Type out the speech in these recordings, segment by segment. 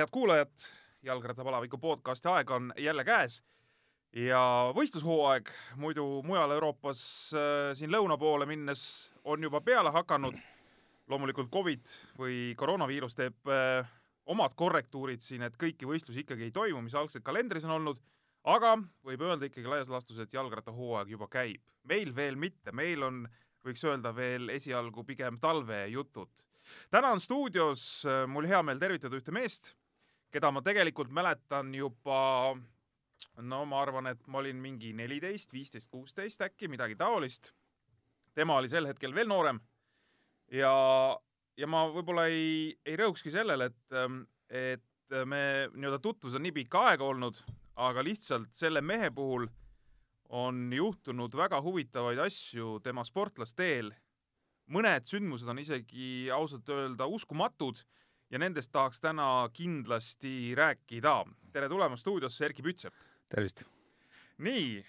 head kuulajad, jalgrattapalaviku podcasti aeg on jälle käes ja võistlushooaeg muidu mujal Euroopas äh, siin lõuna poole minnes on juba peale hakanud. loomulikult Covid või koroonaviirus teeb äh, omad korrektuurid siin, et kõiki võistlusi ikkagi ei toimu, mis algselt kalendris on olnud, aga võib öelda ikkagi laias laastus, et jalgrattahooaeg juba käib. meil veel mitte, meil on, võiks öelda veel esialgu pigem talvejutud. täna on stuudios äh, mul hea meel tervitada ühte meest, keda ma tegelikult mäletan juba no ma arvan, et ma olin mingi neliteist, viisteist, kuusteist äkki, midagi taolist. tema oli sel hetkel veel noorem ja, ja ma võib-olla ei, ei rõhukski sellele, et, et me nii-öelda tutvus on nii pikka aega olnud, aga lihtsalt selle mehe puhul on juhtunud väga huvitavaid asju tema sportlasteel. mõned sündmused on isegi ausalt öelda uskumatud ja nendest tahaks täna kindlasti rääkida. tere tulemast stuudiosse, Erkki Pütsep! tervist! nii,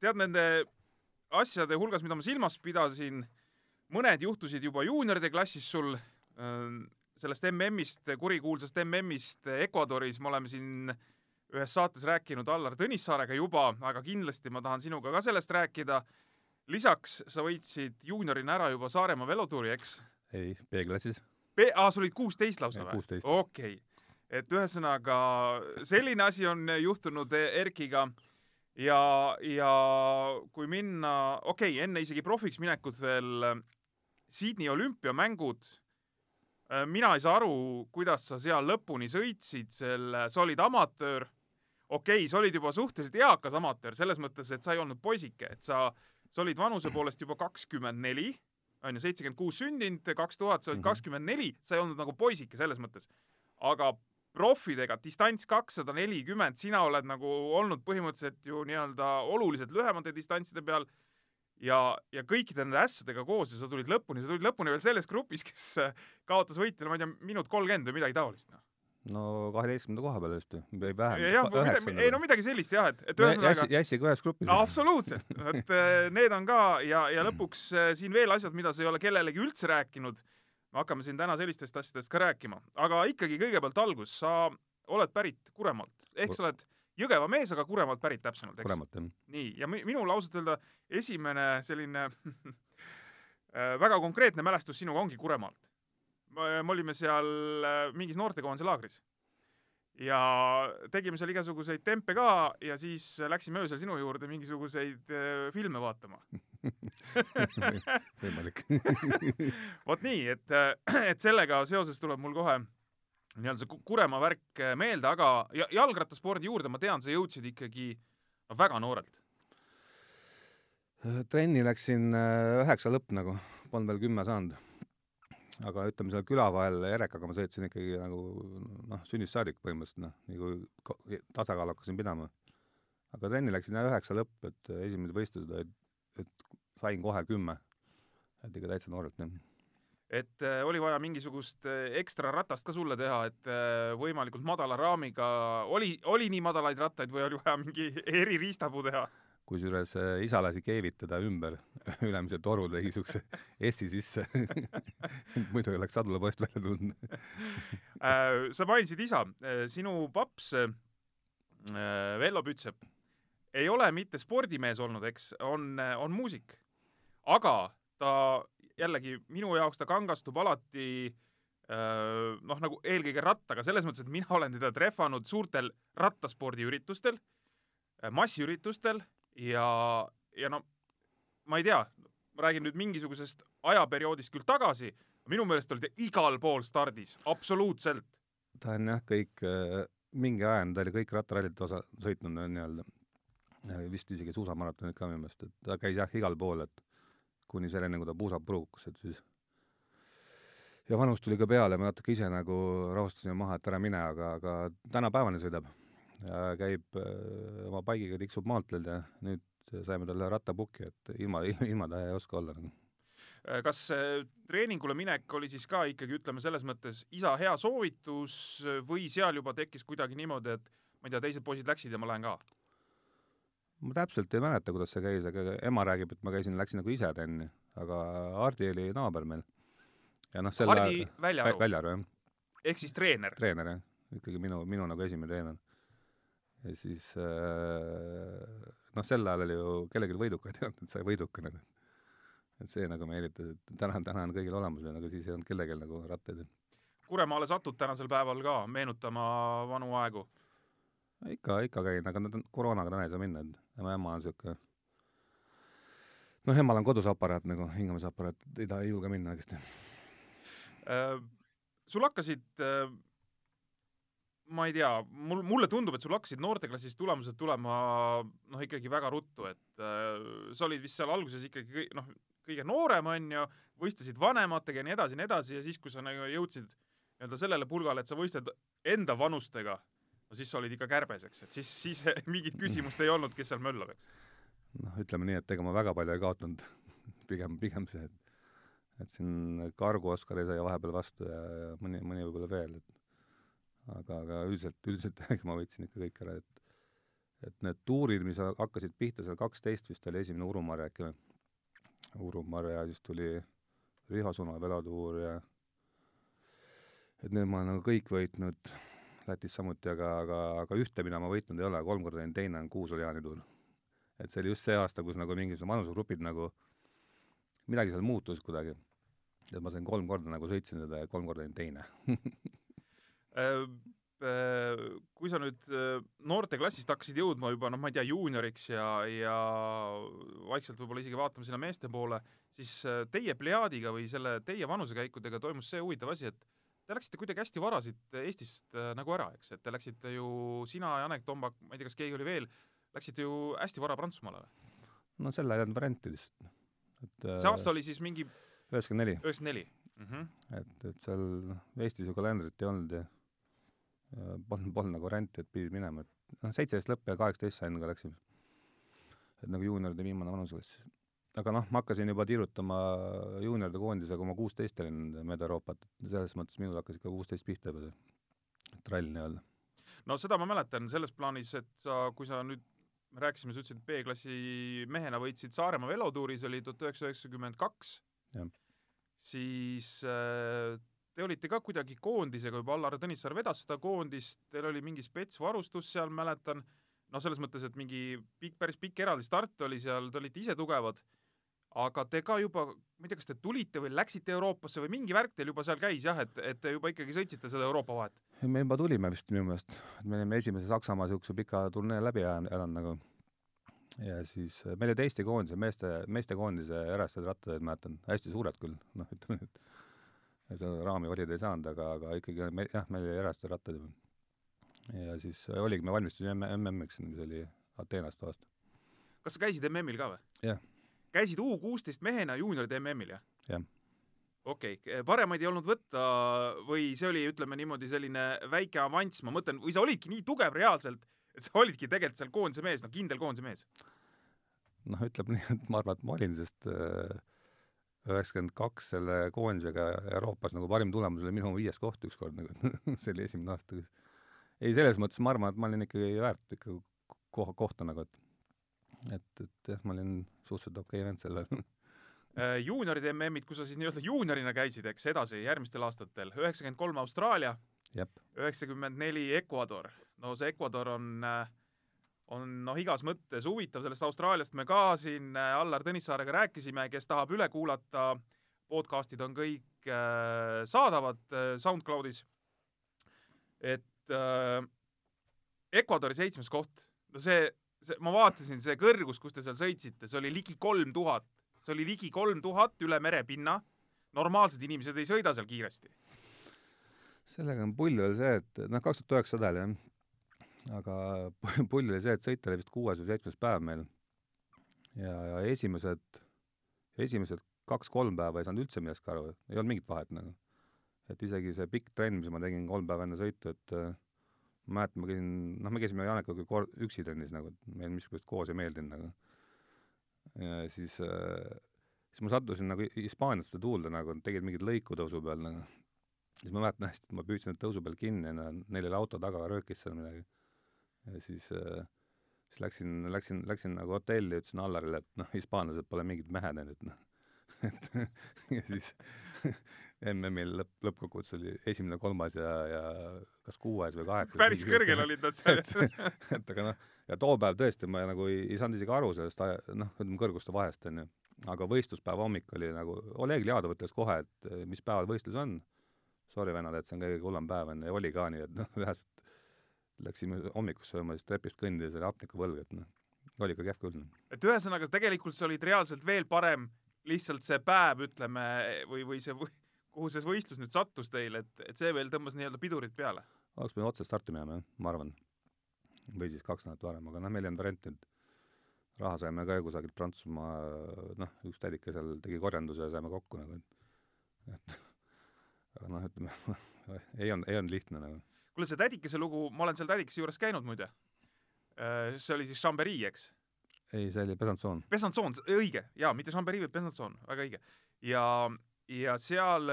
tead nende asjade hulgas, mida ma silmas pidasin, mõned juhtusid juba juunioride klassis sul, sellest MM-ist, kurikuulsast MM-ist Ecuadoris me oleme siin ühes saates rääkinud Allar Tõnissaarega juba, aga kindlasti ma tahan sinuga ka sellest rääkida. lisaks sa võitsid juuniorina ära juba Saaremaa velotuuri, eks? ei, B-klassis. Aa, sul olid kuusteist lausa või? okei. Okay et ühesõnaga selline asi on juhtunud Erkiga. Ja, ja kui minna, okei okay,, enne isegi profiks minekut veel Sydney olümpiamängud, mina ei saa aru, kuidas sa seal lõpuni sõitsid selle, sa olid amatöör, okei okay,, sa olid juba suhteliselt eakas amatöör, selles mõttes, et sa ei olnud poisike, et sa, sa olid vanuse poolest juba kakskümmend neli, on ju, seitsekümmend kuus sündinud, kaks tuhat, sa olid mhm. kakskümmend neli, sa ei olnud nagu poisike selles mõttes. aga profidega, distants kakssada nelikümmend, sina oled nagu olnud põhimõtteliselt ju nii-öelda oluliselt lühemate distantside peal ja, ja kõikide nende ässadega koos ja sa tulid lõpuni, sa tulid lõpuni veel selles grupis, kes kaotas võitjale, ma ei tea, minut kolmkümmend või midagi taolist, noh no kaheteistkümnenda koha peal vist või vähem. ei no midagi sellist jah, et, et ühesõnaga Jassi, Jassiga ühes grupis no,. absoluutselt, et äh, need on ka ja, ja lõpuks äh, siin veel asjad, mida sa ei ole kellelegi üldse rääkinud me hakkame siin täna sellistest asjadest ka rääkima, aga ikkagi kõigepealt algus, sa oled pärit Kuremaalt, ehk sa oled Jõgeva mees, aga Kuremaalt pärit täpsemalt, eks? Kuremaalt, jah. nii, ja minul ausalt öelda esimene selline äh, väga konkreetne mälestus sinuga ongi Kuremaalt. Me olime seal äh, mingis noortekoondise laagris. Ja tegime seal igasuguseid tempe ka ja siis läksime öösel sinu juurde mingisuguseid äh, filme vaatama. Võimalik. Vot nii, et, äh, et sellega seoses tuleb mul kohe nii-öelda see Kuremaa värk meelde, aga jalgrattaspordi juurde ma tean, sa jõudsid ikkagi väga noorelt. trenni läksin üheksa lõpp nagu, polnud veel kümme saanud aga ütleme, seal küla vahel Erekaga ma sõitsin ikkagi nagu noh, sünnist saadik põhimõtteliselt noh, nagu tasakaalu hakkasin pidama. aga trenni läksin jah üheksa lõpp, et esimesed võistlused olid, et sain kohe kümme. et ikka täitsa noorelt, jah et äh, oli vaja mingisugust äh, ekstra ratast ka sulle teha, et äh, võimalikult madala raamiga, oli, oli nii madalaid rattaid või oli vaja mingi eririistapuu teha? Kusjuures äh, isa lasi keevitada ümber ülemise toru, tegi siukse S-i sisse muidu ei oleks sadulapoest välja tulnud. Äh, sa mainisid isa, äh, sinu paps Vello Pütsep ei ole mitte spordimees olnud, eks, on, on muusik. aga ta jällegi minu jaoks ta kangastub alati noh, nagu eelkõige rattaga, selles mõttes, et mina olen teda trehvanud suurtel rattaspordiüritustel, massiüritustel ja, ja no ma ei tea, ma räägin nüüd mingisugusest ajaperioodist küll tagasi, minu meelest oli ta igal pool stardis, absoluutselt. ta on jah, kõik, äh, mingi aja on ta oli kõik rattarallit osa sõitnud nii-öelda, vist isegi suusamaratonid ka minu meelest, et ta käis jah, igal pool, et kuni selleni, kui ta puusab purukas, et siis ja vanus tuli ka peale, me natuke ise nagu rahustasime maha, et ära mine, aga, aga tänapäevani sõidab käib äh, oma baigiga, tiksub maanteel ja nüüd saime talle rattapuki, et ilma, ilma ta ei oska olla nagu äh, kas treeningule minek oli siis ka ikkagi, ütleme selles mõttes isa hea soovitus või seal juba tekkis kuidagi niimoodi, et ma ei tea, teised poisid läksid ja ma lähen ka? ma täpselt ei mäleta, kuidas see käis, aga ema räägib, et ma käisin, läksin nagu ise trenni, aga Hardi oli naaber meil. ja noh, selle Hardi Väljaru? Väljaru, jah. ehk siis treener? treener, jah ikkagi minu, minu nagu esimene treener. Ja siis äh, noh, sel ajal oli ju kellelgi võidukaid ei olnud, et sai võiduka nagu. et see nagu meelitas, et täna, täna on kõigil olemas nagu siis ei olnud kellelgi nagu rattaid. Kuremaale satud tänasel päeval ka meenutama vanu aegu? ikka, ikka käin, aga nad on, koroonaga täna ei saa minna, et ema, ema on niisugune noh, emal on kodus aparaat nagu, hingamisaparaat, ei ta ei julge minna õigesti äh,. sul hakkasid äh, ma ei tea, mul, mulle tundub, et sul hakkasid noorteklassis tulemused tulema noh, ikkagi väga ruttu, et äh, sa olid vist seal alguses ikkagi noh, kõige noorem, on ju, võistlesid vanematega ja nii edasi ja nii edasi ja siis, kui sa nagu jõudsid nii-öelda sellele pulgale, et sa võistled enda vanustega, no siis sa olid ikka kärbes, eks, et siis, siis mingit küsimust ei olnud, kes seal möllab, eks. noh, ütleme nii, et ega ma väga palju ei kaotanud pigem, pigem see, et et siin Kargu Oskari sai vahepeal vastu ja, ja mõni, mõni võib-olla veel, et aga, aga üldiselt, üldiselt ma võitsin ikka kõik ära, et et need tuurid, mis hakkasid pihta seal kaksteist vist oli esimene Urumarja äkki või? Urumarja, siis tuli Riho Suna velotuur ja et need ma olen nagu kõik võitnud, Lätis samuti, aga, aga, aga ühte, mida ma võitnud ei ole, kolm korda olin teine, on Kuusul-Jaani tuur. et see oli just see aasta, kus nagu mingisugused vanusegrupid nagu, midagi seal muutus kuidagi. et ma sain kolm korda nagu sõitsin seda ja kolm korda olin teine kui sa nüüd äh, noorteklassist hakkasid jõudma juba noh, ma ei tea, juunioriks ja, ja vaikselt võib-olla isegi vaatama sinna meeste poole, siis teie plejaadiga või selle teie vanusekäikudega toimus see huvitav asi, et te läksite kuidagi hästi vara siit Eestist nagu ära, eks, et te läksite ju, sina, Janek Tombak, ma ei tea, kas keegi oli veel, läksite ju hästi vara Prantsusmaale no selle ei olnud varianti lihtsalt. et see aasta oli siis mingi üheksakümmend neli. üheksakümmend neli? Mhm. et, et seal Eestis ju kalendrit ei olnud ja polnud, polnud nagu varianti, et pidid minema, et noh, seitseteist lõpp ja kaheksateist sain ka läksime. et nagu juunioride viimane vanusklass. aga noh, ma hakkasin juba tiirutama juunioride koondisega, kui ma kuusteist olin mööda Euroopat, selles mõttes minul hakkas ikka kuusteist pihta juba see trall nii-öelda. no seda ma mäletan selles plaanis, et sa, kui sa nüüd me rääkisime, sa ütlesid, et B-klassi mehena võitsid Saaremaa velotuuris, oli tuhat üheksasada üheksakümmend kaks, siis äh, te olite ka kuidagi koondisega juba, Allar Tõnissaar vedas seda koondist, teil oli mingi spetsvarustus seal, mäletan, noh, selles mõttes, et mingi pikk, päris pikk eraldi start oli seal, te olite ise tugevad, aga te ka juba, ma ei tea, kas te tulite või läksite Euroopasse või mingi värk teil juba seal käis jah, et, et te juba ikkagi sõitsite seda Euroopa vahet? me juba tulime vist minu meelest, me olime esimese Saksamaa niisuguse pika turnee läbi elanud nagu. Ja siis meil olid Eesti koondise, meeste, meestekoondise järjestajad rattateed, mäletan, hästi suured küll, noh, ütleme nüüd seda raami valida ei saanud, aga, aga ikkagi me, jah, meil oli eraste rattad juba. ja siis oligi, me valmistusime MM-iks, mis oli Ateenast aasta. kas sa käisid MM-il ka või? jah. käisid U kuusteist mehena juunioride MM-il, jah? jah. okei okay., paremaid ei olnud võtta või see oli, ütleme niimoodi, selline väike avanss, ma mõtlen, või sa olidki nii tugev reaalselt, et sa olidki tegelikult seal koondise mees, no kindel koondise mees? noh, ütleme nii, et ma arvan, et ma olin, sest äh, üheksakümmend kaks selle koondisega Euroopas nagu parim tulemus oli minu viies koht ükskord nagu see oli esimene aasta. ei, selles mõttes ma arvan, et ma olin ikkagi väärt ikka koha, kohta nagu, et et, et jah, ma olin suhteliselt okei okay vend sel ajal äh, juunioride MM-id, kus sa siis nii-öelda juuniorina käisid, eks, edasi järgmistel aastatel, üheksakümmend kolm Austraalia, üheksakümmend neli Ecuador. no see Ecuador on äh, on noh, igas mõttes huvitav, sellest Austraaliast me ka siin äh, Allar Tõnissaarega rääkisime, kes tahab üle kuulata, podcastid on kõik äh, saadavad äh, SoundCloudis. et äh, Ecuadori seitsmes koht, no see, see, ma vaatasin, see kõrgus, kus te seal sõitsite, see oli ligi kolm tuhat, see oli ligi kolm tuhat üle merepinna. normaalsed inimesed ei sõida seal kiiresti. sellega on pull veel see, et noh, kaks tuhat üheksasada oli jah aga pull oli see, et sõit oli vist kuues või seitsmes päev meil. ja, ja esimesed, esimesed kaks-kolm päeva ei saanud üldse millestki aru, ei olnud mingit vahet nagu. et isegi see pikk trenn, mis ma tegin kolm päeva enne sõitu, et äh, ma mäletan, ma käisin, noh, me käisime Janekuga kord üksi trennis nagu, meil miskit koos ei meeldinud nagu. ja siis äh,, siis ma sattusin nagu Hispaaniasse tuulde nagu, tegid mingit lõiku tõusu peal nagu. siis ma mäletan hästi, et ma püüdsin tõusu peal kinni ja neil oli auto taga, röökis seal midagi ja siis äh, siis läksin, läksin, läksin nagu hotelli ütlesin Allarile, et noh, hispaanlased pole mingid mehed, et noh, et ja siis MM-il lõpp, lõppkokkuvõttes oli esimene, kolmas ja, ja kas kuues või kaheksas. päris kõrgel olid nad seal et, et aga noh, ja too päev tõesti ma nagu ei, ei saanud isegi aru sellest noh, ütleme kõrguste vahest, onju. aga võistluspäeva hommik oli nagu, Oleg Ljadov ütles kohe, et mis päeval võistlus on. Sorry, vennad, et see on kõige hullem päev, onju, ja oli ka nii, et noh, reaalselt läksime hommikuks sööma, siis trepist kõndides oli hapnikuvõlg, et noh, oli ikka kehv küll. et ühesõnaga tegelikult sa olid reaalselt veel parem lihtsalt see päev, ütleme, või, või see, kuhu see võistlus nüüd sattus teil, et, et see veel tõmbas nii-öelda pidurit peale. oleks pidanud otse starti minema, jah, ma arvan. või siis kaks nädalat varem, aga noh, meil ei olnud varianti, et raha saime ka kusagilt Prantsusmaa, noh, üks tädike seal tegi korjanduse ja saime kokku nagu, et et aga noh, ütleme ei olnud, ei olnud lihtne nagu. Kuule, see tädikese lugu, ma olen seal tädikese juures käinud muide. see oli siis Chambéry, eks? ei, see oli Besançon. Besançon, õige, jaa, mitte Chambéry, vaid Besançon, väga õige. ja, ja seal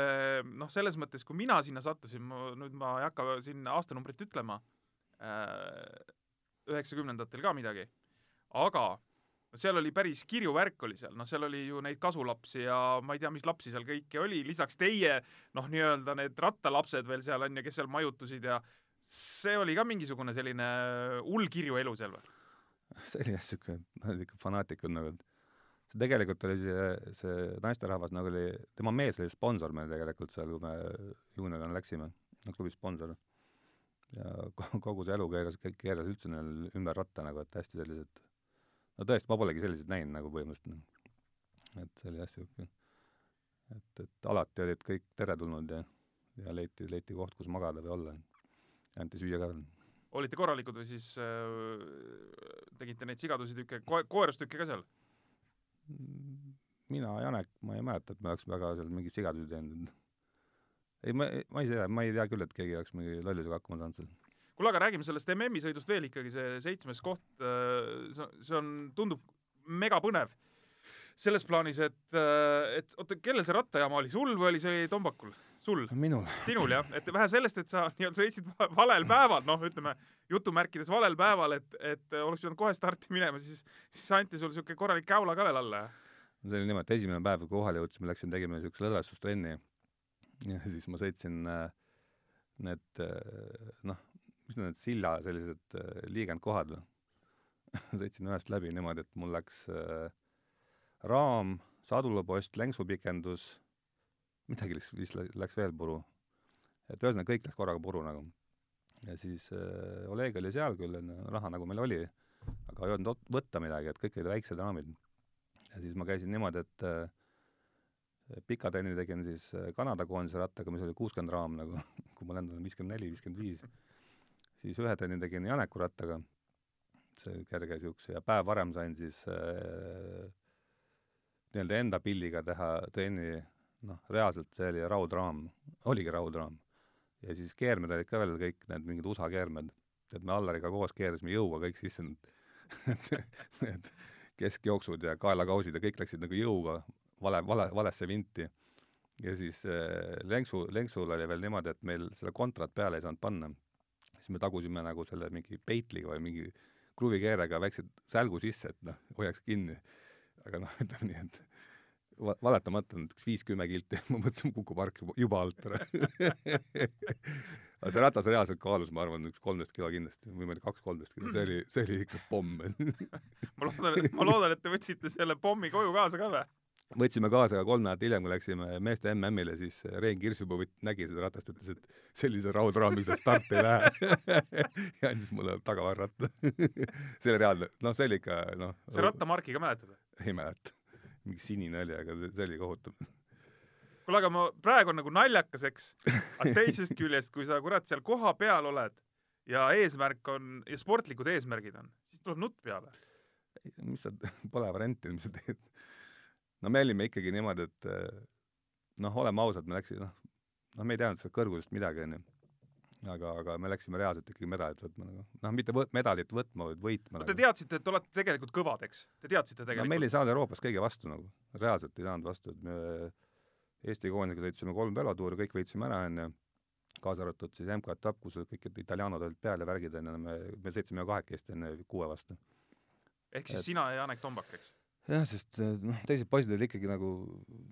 noh, selles mõttes, kui mina sinna sattusin, ma nüüd ma ei hakka siin aastanumbrit ütlema, üheksakümnendatel ka midagi, aga seal oli päris kirju värk oli seal, noh, seal oli ju neid kasulapsi ja ma ei tea, mis lapsi seal kõiki oli, lisaks teie noh, nii-öelda need rattalapsed veel seal on ja kes seal majutusid ja see oli ka mingisugune selline hull kirju elu seal või? see oli jah siuke, nad olid ikka fanaatikud nagu, see tegelikult oli see, see naisterahvas nagu oli, tema mees oli sponsor meil tegelikult seal, kui me juuniorina läksime, no klubi sponsor. ja ko- kogu see elu keeras, keeras üldse neil ümber ratta nagu, et hästi sellised, no tõesti, ma polegi selliseid näinud nagu põhimõtteliselt. et see oli jah siuke, et, et alati olid kõik teretulnud ja, ja leiti, leiti koht, kus magada või olla. anti süüa ka veel olite korralikud või siis äh, tegite neid sigadusitükke ko-, koerustükke ka seal? mina, Janek, ma ei mäleta, et me oleks väga seal mingeid sigadusi teinud. ei, ma, ma ei tea, ma ei tea küll, et keegi oleks mingi lollusega hakkama saanud seal. Kuule, aga räägime sellest MM-i sõidust veel ikkagi, see seitsmes koht, see see on, tundub megapõnev. selles plaanis, et, et oota, kellel see rattajama oli, sul või oli see Tombakul? sul? minul. sinul jah, et vähe sellest, et sa nii-öelda sõitsid va- valel päeval, noh, ütleme jutumärkides valel päeval, et, et oleks pidanud kohe starti minema, siis, siis anti sulle siuke korralik käula ka veel alla, see oli niimoodi, et esimene päev, kui kohale jõudsime, läksime, tegime niisuguse lõdvestustrenni ja siis ma sõitsin äh, need äh, noh, mis need silla sellised äh, liigendkohad või sõitsin ühest läbi niimoodi, et mul läks äh, raam, sadulapost, lenksupikendus, midagi läks, vist lä- läks veel puru. et ühesõnaga kõik läks korraga puru nagu. ja siis äh, Oleg oli seal küll, raha nagu meil oli, aga ei olnud võtta midagi, et kõik olid väiksed raamid ja siis ma käisin niimoodi, et äh, pika trenni tegin siis äh, Kanada koondise rattaga, mis oli kuuskümmend raam nagu, kui ma lendan viiskümmend neli, viiskümmend viis. Siis ühe trenni tegin Janeku rattaga, see kerge siukse, ja päev varem sain siis äh, nii-öelda enda pilliga teha trenni, noh, reaalselt see oli raudraam, oligi raudraam. ja siis keermed olid ka veel kõik need mingid USA keermed, et me Allariga koos keerasime jõuga kõik sisse need, need keskjooksud ja kaelakausid ja kõik läksid nagu jõuga vale, vale, valesse vinti. ja siis äh, lenksu, lenksul oli veel niimoodi, et meil selle kontrat peale ei saanud panna. Siis me tagusime nagu selle mingi peitliga või mingi kruvikeerega väikse sälgu sisse, et noh, hoiaks kinni. aga noh, ütleme nii, et va-, valetamata näiteks viis-kümme kilti, ma mõtlesin, kukub ark juba, juba alt ära aga see ratas reaalselt kaalus, ma arvan, üks kolmteist kilo kindlasti või ma ei tea, kaks-kolmteist kilo, see oli, see oli ikka pomm ma loodan, ma loodan, et te võtsite selle pommi koju kaasa ka või? Võtsime kaasa ka kolm nädalat hiljem, kui läksime meeste MM-ile, siis Rein Kirsipuu nägi seda ratast, ütles, et sellise raudraamiga sa starti ei lähe ja andis mulle tagavarratta see oli reaalne, noh, see oli ikka, noh see rattamarki ka mäletad ei mäleta. mingi sinine oli, aga see oli kohutav. kuule, aga ma, praegu on nagu naljakas, eks, aga teisest küljest, kui sa kurat seal kohapeal oled ja eesmärk on ja sportlikud eesmärgid on, siis tuleb nutt peale. mis sa, pole varianti, mis sa teed. No me olime ikkagi niimoodi, et noh, oleme ausad, me läksime, noh, noh, me ei teadnud sellest kõrgusest midagi, onju. aga, aga me läksime reaalselt ikkagi medalit võtma nagu. noh, mitte võt-, medalit võtma, vaid võitma no te nagu. teadsite, et olete tegelikult kõvad, eks? Te teadsite no meil tegelikult ei saanud Euroopas kõige vastu nagu, reaalselt ei saanud vastu, et me Eesti koondisega sõitsime kolm velotuuri, kõik võitsime ära, onju, kaasa arvatud siis MK-etapp, kus kõik italianod olid peal ja värgid, onju, me, me sõitsime kahekesti enne kuue vastu. ehk siis et- sina ja Janek Tombak, eks? jah, sest eh, noh, teised poisid olid ikkagi nagu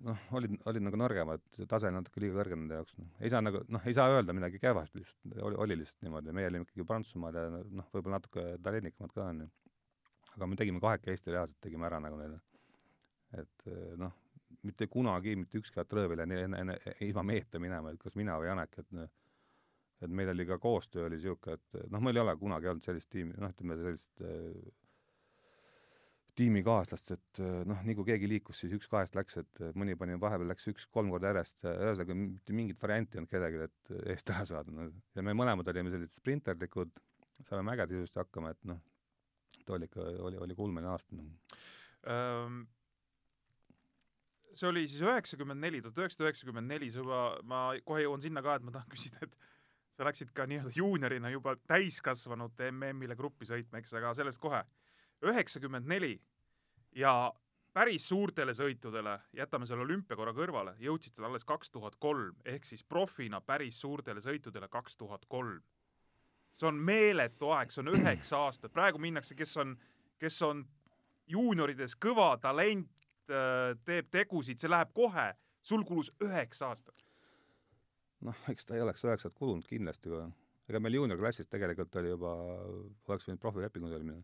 noh, olid, olid nagu nõrgemad, tase natuke liiga kõrge nende jaoks, noh. ei saa nagu, noh, ei saa öelda midagi kehvasti lihtsalt, oli, oli lihtsalt niimoodi, meie olime ikkagi Prantsusmaad ja noh, võib-olla natuke talentikamad ka, onju. aga me tegime kahekesti reaalselt, tegime ära nagu neile. et eh, noh, mitte kunagi mitte ükski läinud enne, enne, ilma meheta minema, et kas mina või Janek, et noh, et meil oli ka koostöö oli niisugune, et noh, meil ei ole kunagi olnud sellist tiimi, noh, ütleme sellist tiimikaaslast, et äh, noh, nii kui keegi liikus, siis üks kahest läks, et äh, mõni pani vahepeal läks üks kolm korda järjest, ühesõnaga mitte mingit varianti ei olnud kellelgi, et äh, eest ära saada no.. ja me mõlemad olime sellised sprinterlikud, saime mägede ilusti hakkama, et noh, too oli ikka, oli, oli kulmeline aasta no.. Ehm, see oli siis üheksakümmend neli, tuhat üheksasada üheksakümmend neli, sa juba, ma kohe jõuan sinna ka, et ma tahan küsida, et sa läksid ka nii-öelda juuniorina juba täiskasvanute MM-ile gruppi sõitma, eks, aga sellest kohe. Üheksakümmend neli ja päris suurtele sõitudele, jätame selle olümpiakorra kõrvale, jõudsid sa alles kaks tuhat kolm ehk siis profina päris suurtele sõitudele kaks tuhat kolm. see on meeletu aeg, see on üheksa aastat, praegu minnakse, kes on, kes on juuniorides kõva talent, teeb tegusid, see läheb kohe, sul kulus üheksa aastat. noh, eks ta ei oleks üheksat kulunud kindlasti, aga ega meil juuniorklassis tegelikult oli juba, oleks võinud profilepingud veel minna.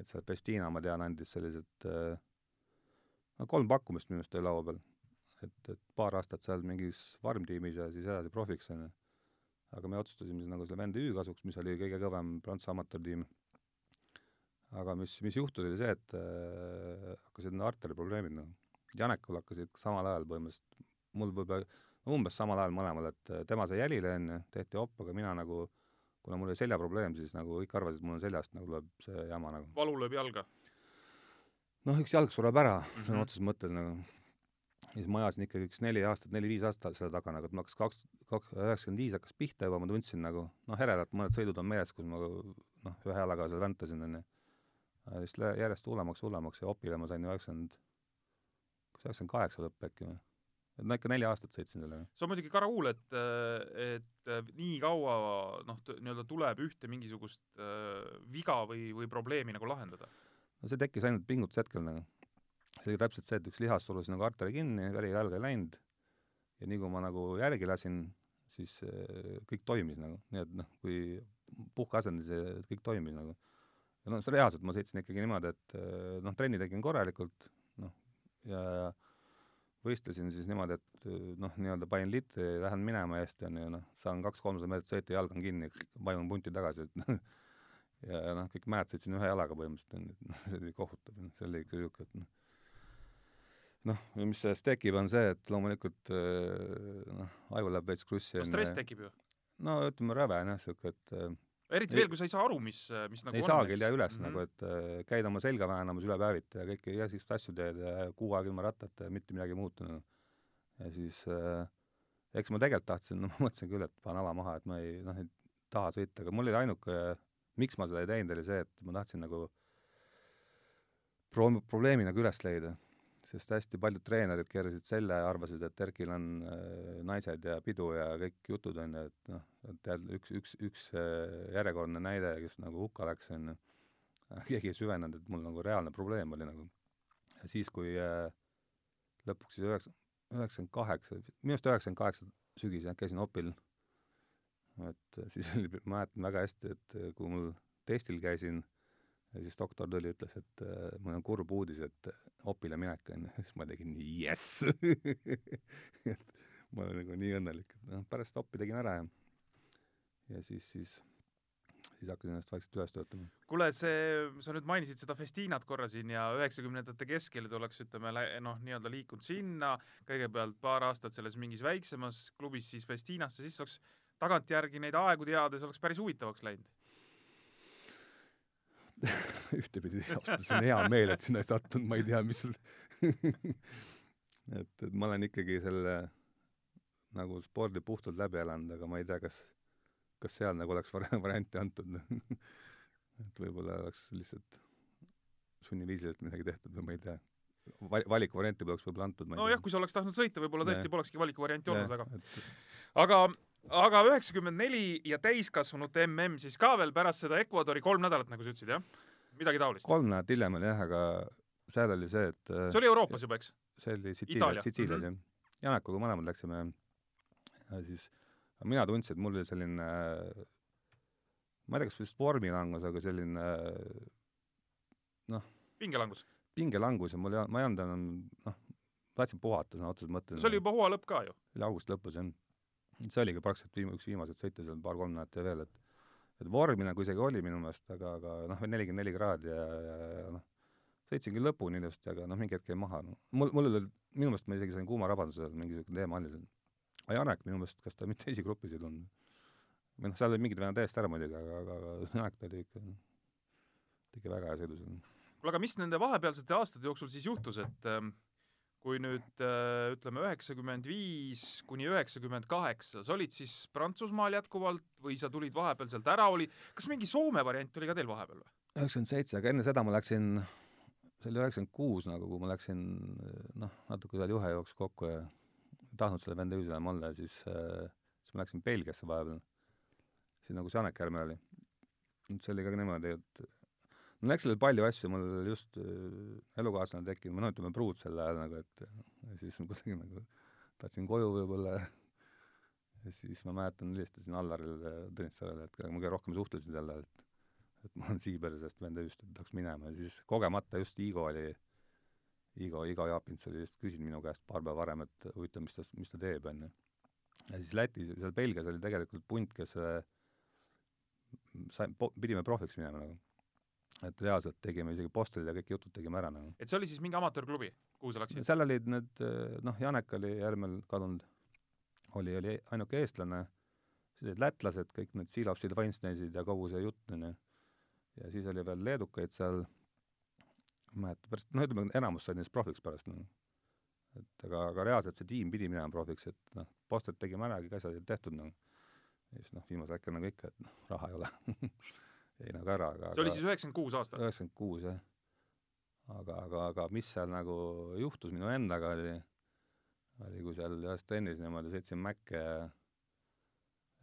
Et seal Festina, ma tean, andis sellised äh, no kolm pakkumist minu meelest oli laua peal. et, et paar aastat seal mingis farm-tiimis ja siis edasi profiks, onju. aga me otsustasime nagu selle vend Ü kasuks, mis oli kõige kõvem Prantsuse amatöörtiim. aga mis, mis juhtus, oli see, et äh, hakkasid need arteriprobleemid nagu. Janekul hakkasid samal ajal põhimõtteliselt, mul võib-olla umbes samal ajal mõlemal, et äh, tema sai jälile onju, tehti op, aga mina nagu kuna mul oli seljaprobleem, siis nagu kõik arvasid, et mul on seljast nagu tuleb see jama nagu. valu lööb jalga. noh, üks jalg sureb ära mm -hmm. sõna Mhm. otseses mõttes nagu. ja siis ma ajasin ikkagi üks neli aastat, neli-viis aastat selle taga nagu, et ma hakkas kaks, kaks, üheksakümmend viis hakkas pihta juba, ma tundsin nagu noh, eredalt mõned sõidud on meeles, kus ma noh, ühe jalaga seal väntasin onju. siis lä- järjest hullemaks, hullemaks ja opile ma sain üheksakümmend, kas üheksakümmend kaheksa lõpp äkki või? Et no ikka neli aastat sõitsin sellega. see on muidugi karakuul, et, et nii kaua noh, nii-öelda tuleb ühte mingisugust äh, viga või, või probleemi nagu lahendada. no see tekkis ainult pingutuse hetkel nagu. see oli täpselt see, et üks lihas surus nagu arteri kinni, veri jalga ei läinud ja nii kui ma nagu järgi lasin, siis äh, kõik toimis nagu, nii et noh, kui puhk asendis ja kõik toimis nagu. ja noh, reaalselt ma sõitsin ikkagi niimoodi, et äh, noh, trenni tegin korralikult, noh, ja, ja võistlesin siis niimoodi, et äh, noh, nii-öelda panin litri, lähen minema hästi onju, noh, saan kaks-kolmsada meetrit sõita, jalg on kinni, vajun punti tagasi, et ja noh, kõik mäed sõitsin ühe jalaga põhimõtteliselt onju, et noh, see oli kohutav, see oli ikka siuke, et noh noh, mis sellest tekib, on see, et loomulikult äh, noh, aju läheb veits krussi no stress tekib ju. no ütleme, rõve on jah siuke, et äh, eriti veel, kui sa ei saa aru, mis, mis nagu ei saagi ei tea üles mm -hmm. nagu, et äh, käid oma selga väänamas üle päeviti ja kõiki igasuguseid asju teed ja kuu aega ilma rattata ja mitte midagi ei muutu nagu. ja siis äh, eks ma tegelikult tahtsin, no ma mõtlesin küll, et panen ala maha, et ma ei noh, ei taha sõita, aga mul oli ainuke, miks ma seda ei teinud, oli see, et ma tahtsin nagu pro-, probleemi nagu üles leida. Sest hästi paljud treenerid keerasid selle ja arvasid, et Erkil on äh, naised ja pidu ja kõik jutud on ju, et noh, jälle üks, üks, üks äh, järjekordne näide, kes nagu hukka läks, on ju. keegi ei süvenenud, et mul nagu reaalne probleem oli nagu. ja siis, kui äh, lõpuks siis üheksa, üheksakümmend kaheksa, minu arust üheksakümmend kaheksa sügis jah, käisin opil. et siis oli, ma mäletan väga hästi, et kui mul testil käisin ja siis doktor tuli, ütles, et äh, mul on kurb uudis, et opile minek on, siis ma tegin jess. et ma olen nagu nii õnnelik, et noh, pärast oppi tegin ära ja ja siis, siis, siis hakkasin ennast vaikselt üles töötama. kuule, see, sa nüüd mainisid seda Festinat korra siin ja üheksakümnendate keskel te oleks, ütleme, noh, nii-öelda liikunud sinna, kõigepealt paar aastat selles mingis väiksemas klubis, siis Festinasse, siis oleks tagantjärgi neid aegu teades oleks päris huvitavaks läinud. ühtepidi ausalt öeldes on hea meel, et sinna ei sattunud, ma ei tea, mis sul et, et ma olen ikkagi selle nagu spordi puhtalt läbi elanud, aga ma ei tea, kas, kas seal nagu oleks vari- varianti antud. et võib-olla oleks lihtsalt sunniviisiliselt midagi tehtud või ma ei tea. Val-, valikuvarianti poleks võib-olla antud, ma ei nojah, kui sa oleks tahtnud sõita, võib-olla tõesti polekski valikuvarianti olnud väga. aga, aga üheksakümmend neli ja täiskasvanute mm siis ka veel pärast seda Ecuadori kolm nädalat, nagu sa ütlesid, jah? midagi taolist? kolm nädalat hiljem oli jah, aga seal oli see, et äh, see oli Euroopas juba, eks? see oli Itaalia. Sitsiilias, Sitsiilias Mhm. jah. Janekuga mõlemad läksime ja siis mina tundsin, et mul oli selline ma ei tea, kas vist vormilangus, aga selline pingelangus. pingelangus ja mul ei, ma ei olnud enam noh, tahtsin puhata sõna otseses mõttes. see oli juba hooaja lõpp ka ju. oli augusti lõpus jah. See oligi praktiliselt viim-, üks viimaseid sõite seal paar-kolm nädalat ja veel, et et vormi nagu isegi oli minu meelest, aga, aga noh, nelikümmend neli kraadi ja, ja, ja noh, sõitsin küll lõpuni ilusti, aga noh, mingi hetk jäi maha no.. mul, mul oli, minu meelest ma isegi sain kuumarabanduse seal, mingi niisugune teema oli seal. aga Janek minu meelest, kas ta mitte esigrupis ei tulnud? või noh, seal olid mingid vennad täiesti ära muidugi, aga, aga, aga Janek ta oli ikka, tegi väga hea sõidu seal. kuule, aga mis nende vahepealsete aastate jooksul siis juhtus, et ähm, kui nüüd äh, ütleme üheksakümmend viis kuni üheksakümmend kaheksa, sa olid siis Prantsusmaal jätkuvalt või sa tulid vahepeal sealt ära, oli, kas mingi Soome variant oli ka teil vahepeal või? üheksakümmend seitse, aga enne seda ma läksin, see oli üheksakümmend kuus nagu, kui ma läksin noh, natuke seal juhe jooksis kokku ja ei tahtnud selle venda enam olla ja siis äh, siis ma läksin Belgiasse vahepeal, siis nagu Janek Järve oli. see oli ka niimoodi, et no läks seal palju asju, mul just äh, elukaaslane tekkinud, noh, ütleme pruut sel ajal nagu, et siis kuidagi nagu tahtsin koju võib-olla ja siis ma mäletan, helistasin Allarile ja Tõnissarele, et kellega ma kõige rohkem suhtlesin sel ajal, et et ma olen Siiberisest vend ööst, et tahaks minema ja siis kogemata just Igo oli, Igo, Igo Jaapints oli just küsinud minu käest paar päeva varem, et huvitav, mis ta, mis ta teeb, onju. ja siis Lätis, seal Belgias oli tegelikult punt, kes äh, sai, pidime profiks minema nagu. Et reaalselt tegime isegi postrid ja kõik jutud tegime ära nagu. et see oli siis mingi amatöörklubi, kuhu sa läksid? seal olid need, noh, Janek oli järgmine kadunud, oli, oli ainuke eestlane, siis olid lätlased, kõik need Silovsid, Weinsteinsid ja kogu see jutt, onju. ja siis oli veel leedukaid seal, ma ei mäleta pärast, no ütleme, enamus said neist profiks pärast nagu. et aga, aga reaalselt see tiim pidi minema profiks, et noh, postrid tegime ära, kõik asjad olid tehtud nagu. ja siis noh, viimasel hetkel nagu ikka, et noh, raha ei ole jäi nagu ära, aga see oli siis üheksakümmend kuus aasta? üheksakümmend kuus jah. aga, aga, aga mis seal nagu juhtus minu endaga oli, oli kui seal ühes trennis niimoodi sõitsin mäkke ja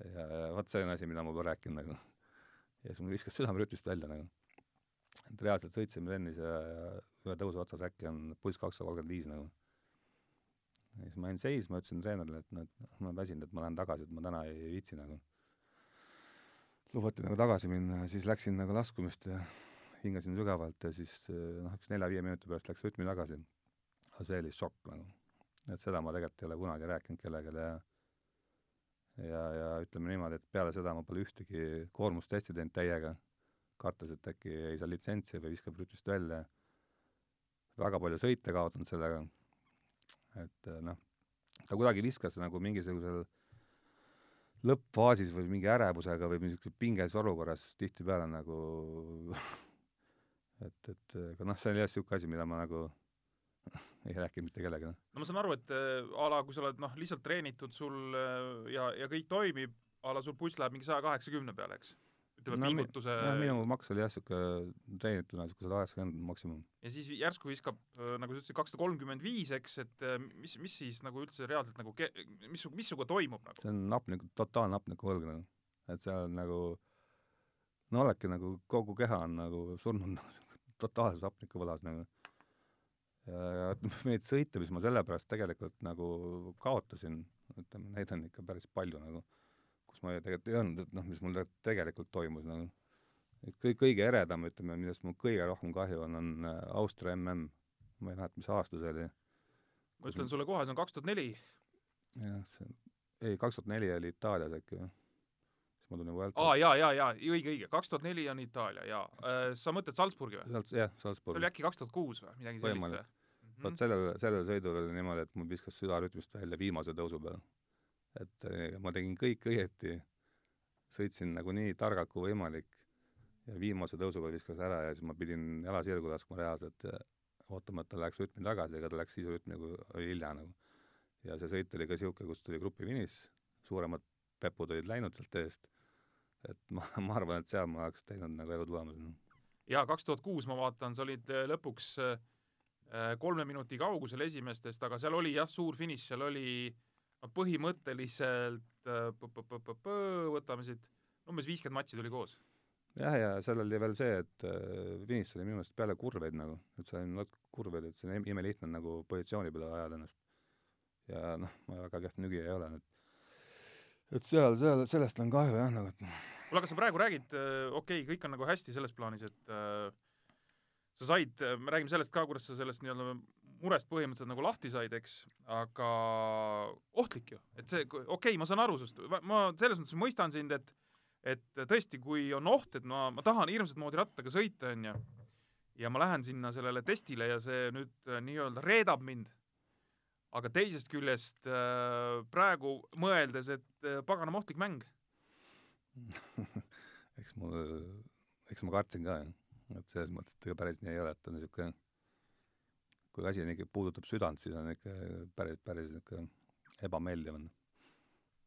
ja, ja vot see on asi, mida ma pole rääkinud nagu. ja siis mul viskas südamerütmist välja nagu. et reaalselt sõitsime trennis ja, ja ühe tõusu otsas äkki on pulss kakssada kolmkümmend viis nagu. ja siis ma jäin seisma, ütlesin treenerile, et noh, ma olen väsinud, et ma lähen tagasi, et ma täna ei viitsi nagu. Lubati nagu tagasi minna ja siis läksin nagu laskumist ja hingasin sügavalt ja siis noh, üks nelja-viie minuti pärast läks rütmi tagasi. aga see oli šokk nagu. et seda ma tegelikult ei ole kunagi rääkinud kellelegi ja ja, ja ütleme niimoodi, et peale seda ma pole ühtegi koormustesti teinud täiega, kartes, et äkki ei saa litsentsi või viskab rütmist välja. väga palju sõite kaotanud sellega. et noh, ta kuidagi viskas nagu mingisugusel lõppfaasis või mingi ärevusega või niisuguses pingelises olukorras tihtipeale nagu et, et aga noh, see oli jah niisugune asi, mida ma nagu ei rääkinud mitte kellelegi, noh. no ma saan aru, et äh, a la kui sa oled noh, lihtsalt treenitud sul äh, ja, ja kõik toimib, a la sul pulss läheb mingi saja kaheksakümne peale, eks? Ütleme No pingutuse jah, minu maks oli jah, niisugune treenituna niisugune sada kaheksakümmend maksimum. ja siis järsku viskab, nagu sa ütlesid, kakssada kolmkümmend viis, eks, et äh, mis, mis siis nagu üldse reaalselt nagu ke-, mis, mis sinuga toimub nagu? see on hapniku, totaalne hapnikuvõlg nagu. et seal nagu no oledki nagu, kogu keha on nagu surnud nagu totaalses hapnikuvõlas nagu. ja, neid sõite, mis ma sellepärast tegelikult nagu kaotasin, ütleme, neid on ikka päris palju nagu, kus ma tegelikult ei öelnud, et noh, mis mul te- tegelikult toimus nagu. et kõik, kõige eredam, ütleme, millest mul kõige rohkem kahju on, on äh, Austria MM. ma ei mäleta, mis aasta see oli. ma ütlen sulle kohe, see on kaks tuhat neli, jah, see, ei, kaks tuhat neli oli Itaalias äkki või? siis ma tulin Vuelta aa jaa, jaa, jaa, õige, õige, kaks tuhat neli on Itaalia, jaa. sa mõtled Salzburgi või? sealt, jah, see Salzburg oli. äkki kaks tuhat kuus või midagi sellist või Võimalik.? vot sellel, sellel sõidul oli niimoodi, et mul viskas süda rütmist välja viimase tõusu peal. Et eh, ma tegin kõik õieti, sõitsin nagu nii targalt kui võimalik ja viimase tõusu peal viskas ära ja siis ma pidin jala sirgu laskma reaalselt ja ootama, et ta läheks rütmi tagasi, aga ta läks siis rütmi, oli hilja nagu. ja see sõit oli ka niisugune, kus tuli grupifiniš, suuremad pepud olid läinud sealt eest, et ma, ma arvan, et seal ma oleks teinud nagu elu tulemuse. jaa, kaks tuhat kuus ma vaatan, sa olid äh, lõpuks äh, kolme minuti kaugusel esimestest, aga seal oli jah, suur finiš, seal oli no põhimõtteliselt äh, võtame siit, umbes viiskümmend matši tuli koos. jah, ja seal oli veel see, et äh, finiš oli minu meelest peale kurveid nagu, et see on natuke kurveid, et see on imelihtne nagu positsiooni peale ajada ennast. ja noh, ma väga kehv nügija ei ole nüüd. et seal, seal, sellest on kahju jah, nagu et kuule, aga sa praegu räägid, okei okay,, kõik on nagu hästi selles plaanis, et äh, sa said, me räägime sellest ka, kuidas sa sellest nii-öelda murest põhimõtteliselt nagu lahti said, eks, aga ohtlik ju, et see, okei okay,, ma saan aru sinust, ma selles mõttes mõistan sind, et et tõesti, kui on oht, et ma, ma tahan hirmsat moodi rattaga sõita, onju, ja ma lähen sinna sellele testile ja see nüüd äh, nii-öelda reedab mind, aga teisest küljest äh, praegu mõeldes, et äh, paganama ohtlik mäng eks mul, eks ma kartsin ka, jah. et selles mõttes, et ega päris nii ei ole, et on niisugune kui asi on ikka, puudutab südant, siis on ikka päris, päris niisugune ebameeldiv on.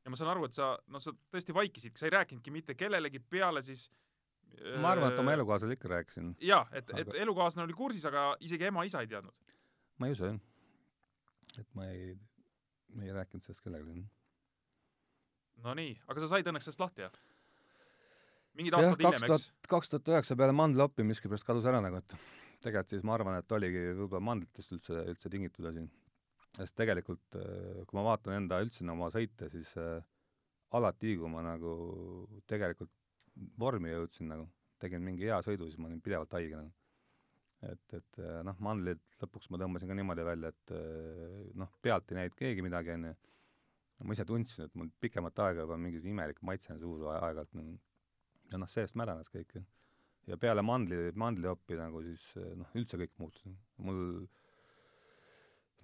ja ma saan aru, et sa, no sa tõesti vaikisid, sa ei rääkinudki mitte kellelegi peale siis ma arvan, et oma äh, elukaaslasele ikka rääkisin. jaa, et aga..., et elukaaslane oli kursis, aga isegi ema-isa ei teadnud? ma ei usu, jah. et ma ei, ei rääkinud sellest kellelegi. no nii, aga sa said õnneks sellest lahti, jah? mingid aastad hiljem, eks? kaks tuhat üheksa peale mandlaoppi miskipärast kadus ära nagu, et tegelikult siis ma arvan, et oligi võib-olla mandlitest üldse, üldse tingitud asi. sest tegelikult, äh, kui ma vaatan enda üldse oma sõite, siis äh, alati, kui ma nagu tegelikult vormi jõudsin nagu, tegin mingi hea sõidu, siis ma olin pidevalt haige nagu. et, et äh, noh, mandlid lõpuks ma tõmbasin ka niimoodi välja, et äh, noh, pealt ei näinud keegi midagi, onju. ma ise tundsin, et mul pikemat aega juba mingi imelik maitse on suus aeg-ajalt nagu. ja noh, seest mädanes kõik ja peale mandli, mandlioppi nagu siis noh, üldse kõik muutus. mul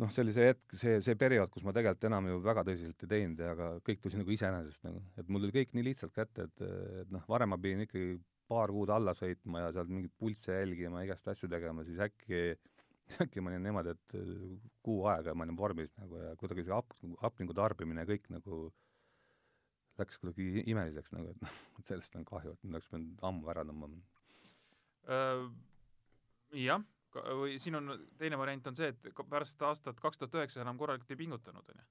noh, see oli see hetk, see, see periood, kus ma tegelikult enam ju väga tõsiselt ei teinud ja aga kõik tuli nagu iseenesest nagu, et mul tuli kõik nii lihtsalt kätte, et, et noh, varem ma pidin ikkagi paar kuud alla sõitma ja sealt mingeid pulsse jälgima, igast asju tegema, siis äkki äkki ma olin niimoodi, et kuu aega ma olin vormis nagu ja kuidagi see hap-, hapniku tarbimine kõik nagu läks kuidagi imeliseks nagu, et noh, et sellest on kahju, et oleks pidanud ammu ära tõmbama jah, või siin on teine variant on see, et pärast aastat kaks tuhat üheksa enam korralikult ei pingutanud, onju.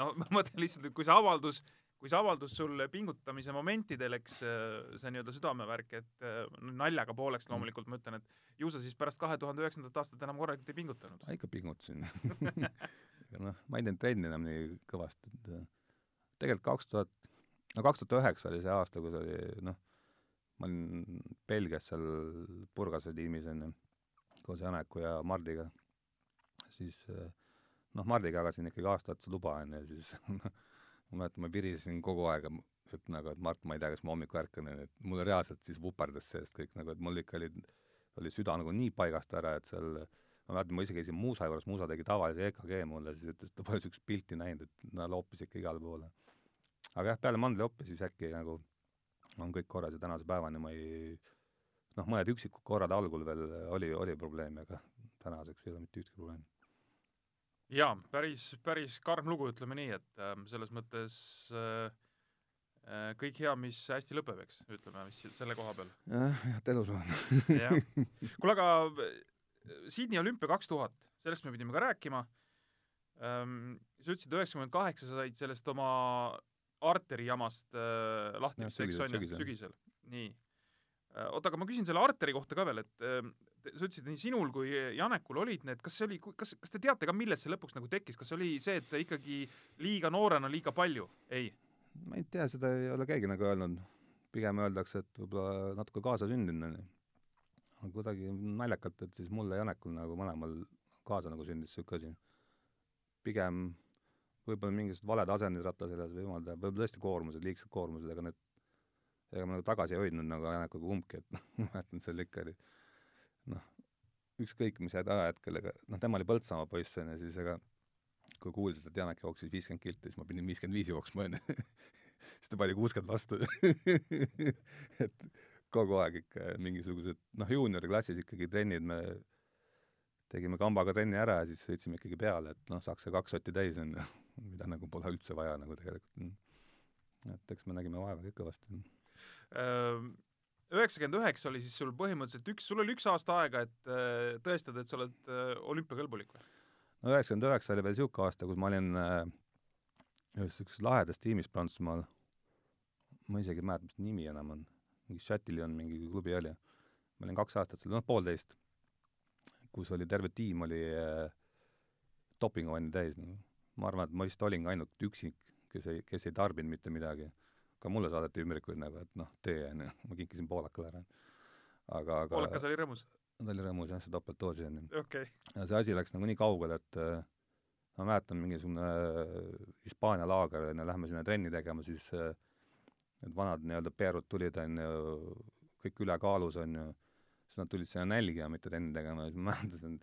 no ma mõtlen lihtsalt, et kui see avaldus, kui see avaldus sul pingutamise momentidel, eks see nii-öelda südamevärk, et naljaga pooleks mm. loomulikult ma ütlen, et ju sa siis pärast kahe tuhande üheksandat aastat enam korralikult ei pingutanud? ikka pingutasin aga noh, ma ei teinud trenni enam nii kõvasti, et tegelikult kaks tuhat, no kaks tuhat üheksa oli see aasta, kus oli noh ma olin Belgias seal Burgase tiimis onju, koos Janeku ja Mardiga, siis eh, noh, Mardiga jagasin ikkagi aasta otsa luba onju ja siis noh, ma mäletan, ma virisesin kogu aeg, et nagu, et Mart, ma ei tea, kas ma hommikul ärkan, et mul reaalselt siis vuperdas seest kõik nagu, et mul ikka oli, oli süda nagu nii paigast ära, et seal ma mäletan, ma ise käisin Muusa juures, Muusa tegi tavalise EKG mulle, siis ütles, et ta pole niisugust pilti näinud, et no loopis ikka igale poole. aga jah, peale mandlioppi siis äkki nagu on kõik korras ja tänase päevani ma ei noh, mõned üksikud korrad algul veel oli, oli probleeme, aga tänaseks ei ole mitte ühtegi probleemi. jaa, päris, päris karm lugu, ütleme nii, et äh, selles mõttes äh, äh, kõik hea, mis hästi lõpeb, eks, ütleme, mis selle koha peal. jah, et elus on. jah. kuule, aga äh, Sydney olümpia kaks tuhat, sellest me pidime ka rääkima ähm,. sa ütlesid, üheksakümmend kaheksa sa said sellest oma Arteri jamast äh, lahti, eks sügisel, on ju, sügisel. nii äh,. oota, aga ma küsin selle Arteri kohta ka veel, et äh, sa ütlesid, nii sinul kui Janekul olid need, kas see oli, kas, kas te teate ka, millest see lõpuks nagu tekkis, kas oli see, et ikkagi liiga noorena liiga palju? ei? ma ei tea, seda ei ole keegi nagu öelnud. pigem öeldakse, et võib-olla natuke kaasasündinud on ju. aga kuidagi naljakalt, et siis mul ja Janekul nagu mõlemal kaasa nagu sündis niisugune asi. pigem võib-olla mingisugused valed asendid ratta seljas või jumal teab, võib-olla tõesti koormused, liigsed koormused, aga need, ega ma nagu tagasi ei hoidnud nagu Janekuga kumbki, et noh, ma mäletan, seal ikka oli noh, ükskõik mis ajahetkel, ega noh, tema oli Põltsamaa poiss, on ju, siis ega kui kuulsid, et Janek jooksis viiskümmend kilti, siis ma pidin viiskümmend viis jooksma, on ju. siis ta pani kuuskümmend vastu et kogu aeg ikka mingisugused, noh, juunioriklassis ikkagi trennid me tegime kambaga trenni ära ja siis sõitsime ikkagi peale, et noh, saaks see kaks sotti täis, on ju mida nagu pole üldse vaja nagu tegelikult. et eks me nägime vaeva kõik kõvasti. Üheksakümmend üheksa oli siis sul põhimõtteliselt üks, sul oli üks aasta aega, et äh, tõestada, et sa oled äh, olümpiakõlbulik või? no üheksakümmend üheksa oli veel niisugune aasta, kus ma olin äh, ühes niisuguses lahedas tiimis Prantsusmaal, ma isegi ei mäleta, mis nimi enam on, mingi Chatillon mingi klubi oli. ma olin kaks aastat seal, noh poolteist, kus oli terve tiim oli äh, dopinguvanni täis nagu. Ma arvan, et ma vist olingi ainult üksik, kes ei, kes ei tarbinud mitte midagi. ka mulle saadeti ümbrikuid nagu, et noh, tee onju, ma kinkisin poolakale ära. aga, aga poolakas oli rõõmus? ta oli rõõmus jah, see topeltdoosi onju. okei okay.. ja see asi läks nagu nii kaugele, et äh, ma mäletan mingisugune äh, Hispaania laager onju, lähme sinna trenni tegema, siis äh, need vanad nii-öelda peerud tulid onju, kõik ülekaalus onju, siis nad tulid sinna nälgima, mitte trenni tegema ja siis ma mäletan,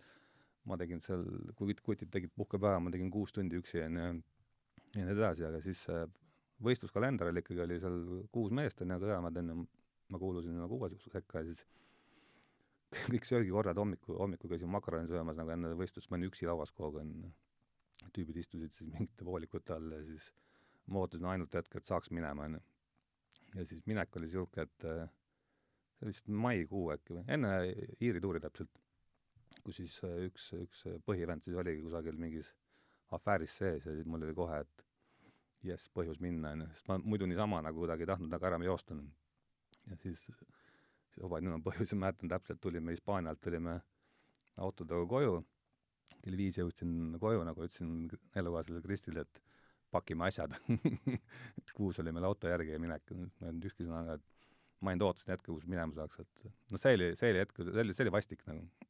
ma tegin seal, kui kutid tegid puhkepäeva, ma tegin kuus tundi üksi onju ja nii edasi, aga siis äh, võistluskalender oli ikkagi, oli seal kuus meest onju, aga õemad onju, ma kuulusin nagu kuue sekka ja siis kõik söögikorrad hommiku, hommikul käisin makaroni söömas nagu enne võistlust, ma olin üksi lauas kogu aeg onju. tüübid istusid siis mingite voolikute all ja siis ma ootasin ainult hetke, et saaks minema onju. ja siis minek oli siuke, et äh, see oli vist maikuu äkki või, enne Iiri tuuri täpselt, kus siis äh, üks, üks põhievent siis oligi kusagil mingis afääris sees ja siis mul oli kohe, et jess, põhjus minna onju, sest ma muidu niisama nagu kuidagi ei tahtnud nagu ära joosta ja siis siis juba nüüd on põhjus, ma mäletan täpselt, tulime Hispaanialt, tulime autodega koju, kell viis jõudsin koju, nagu ütlesin elukaaslasele Kristile, et pakime asjad. Kuus oli meil auto järgi ja minek, ma ei öelnud ühtki sõna, aga et ma ainult ootasin hetke, kus minema saaks, et noh, see oli, see oli hetk, see oli, see oli vastik nagu.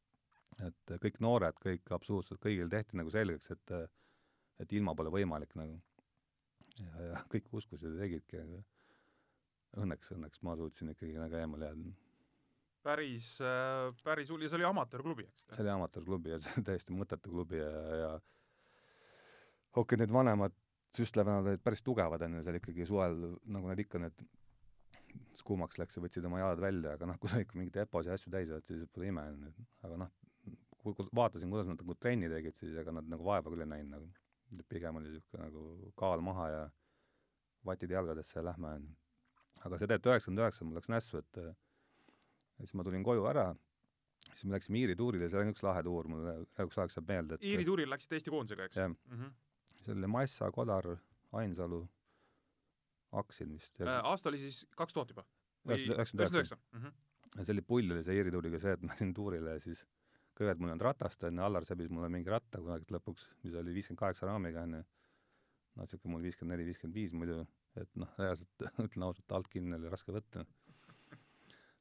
Et kõik noored, kõik absoluutselt, kõigil tehti nagu selgeks, et et ilma pole võimalik nagu. ja, ja kõik uskusid ja tegidki, aga õnneks, õnneks ma suutsin ikkagi nagu eemale jääda päris, äh, päris hull ja see oli amatöörklubi, eks? see oli amatöörklubi ja see oli täiesti mõttetu klubi ja, ja okei okay,, need vanemad süstlevennad olid päris tugevad, onju, seal ikkagi suvel, nagu nad ikka need, kuumaks läks ja võtsid oma jalad välja, aga noh, kui sa ikka mingeid EPO-si asju täis oled, siis pole ime, onju. aga noh, vaatasin, kuidas nad nagu trenni tegid, siis ega nad nagu vaeva küll ei näinud nagu. pigem oli niisugune nagu kaal maha ja vatid jalgadesse ja lähme, onju. aga see tegelikult üheksakümmend üheksa mul läks nässu, et siis ma tulin koju ära, siis me läksime Iiri tuurile, see on üks lahe tuur, mulle üks aeg saab meelde, et Iiri tuuril läksid Eesti koondisega, eks? jah mm. -hmm. see oli Massa, Kodar, Ainsalu, Aksin vist. Äh, aasta oli siis kaks tuhat juba? üheksakümmend üheksa. Mhm. see oli pull oli see Iiri tuuriga see, et ma läksin tuurile ja siis kõigepealt mul ei olnud ratast, onju, Allar sebis mulle mingi ratta kunagi lõpuks, mis oli viiskümmend kaheksa raamiga, onju. noh, siuke mul viiskümmend neli, viiskümmend viis muidu, et noh, reaalselt ütlen ausalt, alt kinni oli raske võtta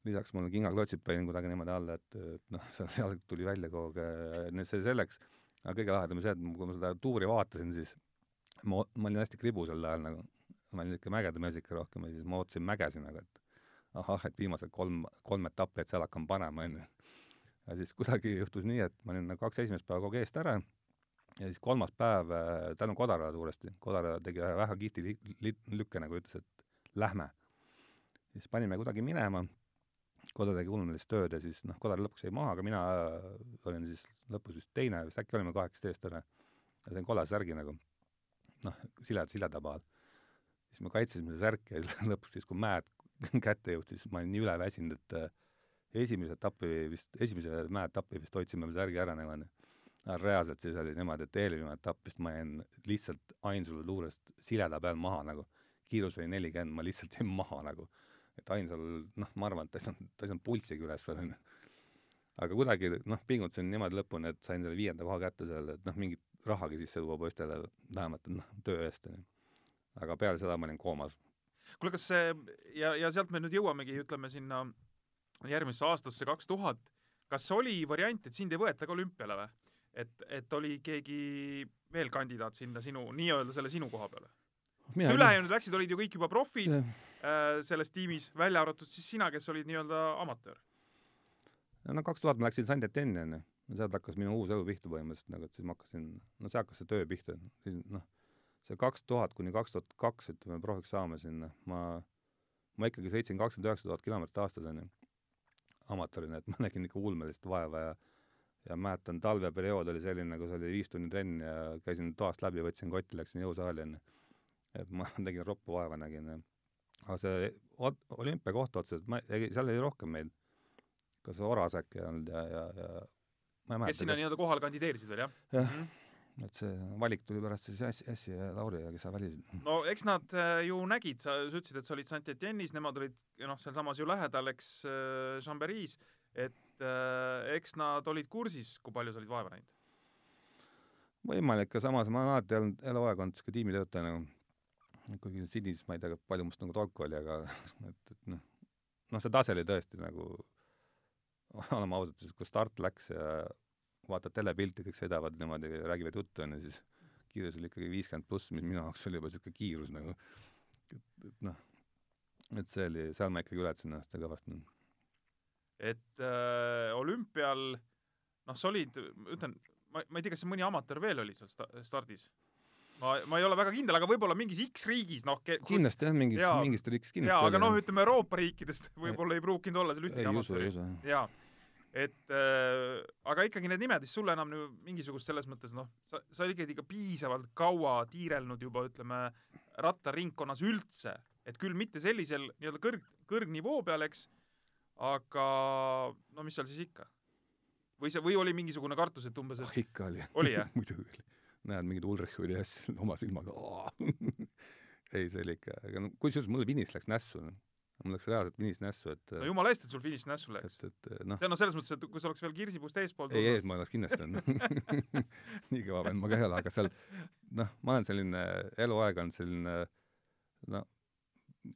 lisaks mul kingaklotsid panin kuidagi niimoodi alla, et, et noh, seal jalg tuli välja kogu aeg, nüüd see selleks, aga kõige lahedam oli see, et kui ma seda tuuri vaatasin, siis ma, ma olin hästi kribu sel ajal nagu, ma olin niisugune mägede mees ikka rohkem ja siis ma ootasin mägesid nagu, et ahah, et viimased kolm, kolm etappi, et seal hakkan panema, onju. Ja siis kuidagi juhtus nii, et ma olin nagu kaks esimest päeva kogu eest ära ja siis kolmas päev äh, tänu Kodarale suuresti, Kodar tegi ühe väga kihvti li-, li-, lükke nagu ütles, et lähme. siis panime kuidagi minema Koda tegi ulmelist tööd ja siis noh, Kodar lõpuks jäi maha, aga mina äh, olin siis lõpus vist teine, vist äkki olime kahekesti eest ära. ja sain kollase särgi nagu noh, sileda, sileda peal. siis me kaitsesime seda särki ja lõpuks siis, kui mäed kätte jõudsid, siis ma olin nii üleväsinud, et äh, esimese etapi vist, esimese mäeetapi vist hoidsime veel särgi ära niimoodi. reaalselt siis oli niimoodi, et eelviimane etapp vist ma jäin lihtsalt Ainsalu luurest sileda peal maha nagu. kiirus oli nelikümmend, ma lihtsalt jäin maha nagu et Ainsalu, noh, ma arvan, et ta ei saanud, ta ei saanud pulssigi üles veel, onju. aga kuidagi, noh, pingutasin niimoodi lõpuni, et sain selle viienda koha kätte seal, et noh, mingit rahagi sisse tuua poistele, vähemalt, noh, töö eest, onju. aga peale seda ma olin koomas. kuule, kas see ja, ja sealt me nüüd jõuamegi, ütleme sinna järgmisse aastasse kaks tuhat, kas oli variant, et sind ei võeta ka olümpiale või? et, et oli keegi veel kandidaat sinna sinu, nii-öelda selle sinu koha peale? sest ülejäänud läksid, olid ju kõik juba profid äh, selles tiimis, välja arvatud siis sina, kes olid nii-öelda amatöör. no kaks tuhat ma läksin San Etienne'i onju, sealt hakkas minu uus elu pihta põhimõtteliselt nagu, et siis ma hakkasin, no see hakkas see töö pihta, siis noh, see kaks tuhat kuni kaks tuhat kaks, ütleme, profiks saama sinna, ma, ma ikkagi sõitsin kakskümmend üheksa tuhat kilomeetrit aastas onju, amatöörina, et ma nägin ikka ulmelist vaeva ja ja mäletan, talveperiood oli selline, kus oli viis tundi trenn ja käisin toast läbi, võtsin kotti, läksin jõusaali onju et ma tegin roppu vaeva, nägin. aga see olümpiakoht otseselt, ma, seal oli rohkem meid. kas Oras äkki ei olnud ja, ja, ja ma ei mäleta. kes sinna nii-öelda kohale kandideerisid veel, jah? jah mm, -hmm. Et see valik tuli pärast siis Ässi, Ässi ja Lauri, kes sa valisid. no eks nad äh, ju nägid, sa, sa ütlesid, et sa olid Saint-Étienne'is, nemad olid noh, sealsamas ju lähedal, eks äh, Chambery's, et äh, eks nad olid kursis, kui palju sa olid vaeva näinud? võimalik, ja samas ma olen alati olnud eluaeg olnud niisugune tiimitöötaja nagu, kuigi Sydneys ma ei tea, palju must nagu tolku oli, aga et, et noh, noh, see tase oli tõesti nagu, oleme ausad, siis kui start läks ja vaatad telepilti, kõik sõidavad niimoodi, räägivad juttu, onju, siis kiirus oli ikkagi viiskümmend pluss, mis minu jaoks oli juba niisugune kiirus nagu, et, noh, et see oli, seal ma ikkagi ületasin ennast kõvasti. et äh, olümpial, noh, sa olid, ütlen, ma, ma ei tea, kas mõni amatöör veel oli seal sta-, stardis? ma, ma ei ole väga kindel, aga võib-olla mingis X riigis, noh kus... kindlasti jah, mingis, mingis riikides kindlasti jaa, aga noh, ütleme Euroopa riikidest võib-olla ei pruukinud olla seal ühtegi amatööri. jaa et äh, aga ikkagi need nimed, siis sul enam mingisugust selles mõttes noh, sa, sa olid ikkagi ikka piisavalt kaua tiirelnud juba ütleme rattaringkonnas üldse, et küll mitte sellisel nii-öelda kõrg, kõrgnivoo peal, eks, aga no mis seal siis ikka? või see, või oli mingisugune kartus, et umbes et... oh, ikka oli. oli jah muidugi oli. näed mingit Ulrich oli siis oma silmaga ei, see oli ikka, aga no kusjuures mul finiš läks nässu mul läks reaalselt finiš nässu, et no jumala eest, et sul finiš nässu läks. et, et noh. see on no selles mõttes, et kui sa oleks veel kirsipuust eespool ei, ees ma oleks kindlasti olnud nii kõva vend ma ka ei ole, aga seal noh, ma olen selline, eluaeg on selline noh,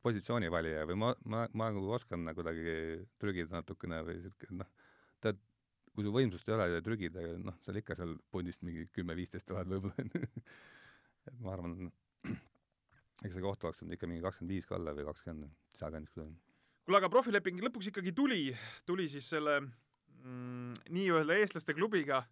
positsioonivalija või ma, ma, ma nagu oskan nagu kuidagi trügida natukene või siuke noh, tead, kui su võimsust ei ole ja trügida, noh, seal ikka seal pundist mingi kümme-viisteist oled võib-olla et ma arvan, eks see koht oleks olnud ikka mingi kakskümmend viis ka alla või kakskümmend, sealkandis kuidagi. kuule, aga profileping lõpuks ikkagi tuli, tuli siis selle mm, nii-öelda eestlaste klubiga,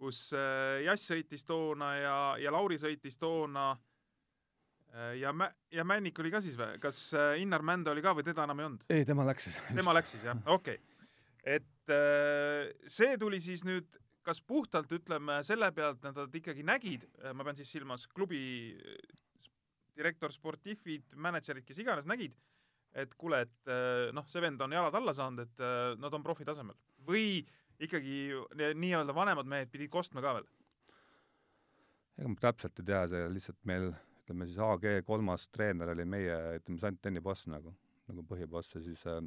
kus äh, Jass sõitis toona ja, ja Lauri sõitis toona äh, ja Mä-, ja Männik oli ka siis või? kas äh, Innar Mände oli ka või teda enam ei olnud? ei, tema läks siis. tema läks siis, jah, okei okay.. et äh, see tuli siis nüüd kas puhtalt ütleme selle pealt, nad ikkagi nägid, ma pean siis silmas klubi direktor, sportifid, mänedžerid, kes iganes nägid, et kuule, et äh, noh, see vend on jalad alla saanud, et äh, nad on profi tasemel. või ikkagi nii-öelda vanemad mehed pidid kostma ka veel? ega ma täpselt ei tea, see lihtsalt meil, ütleme siis AG kolmas treener oli meie, ütleme, Sant-Tenni boss nagu, nagu põhiboss ja siis äh,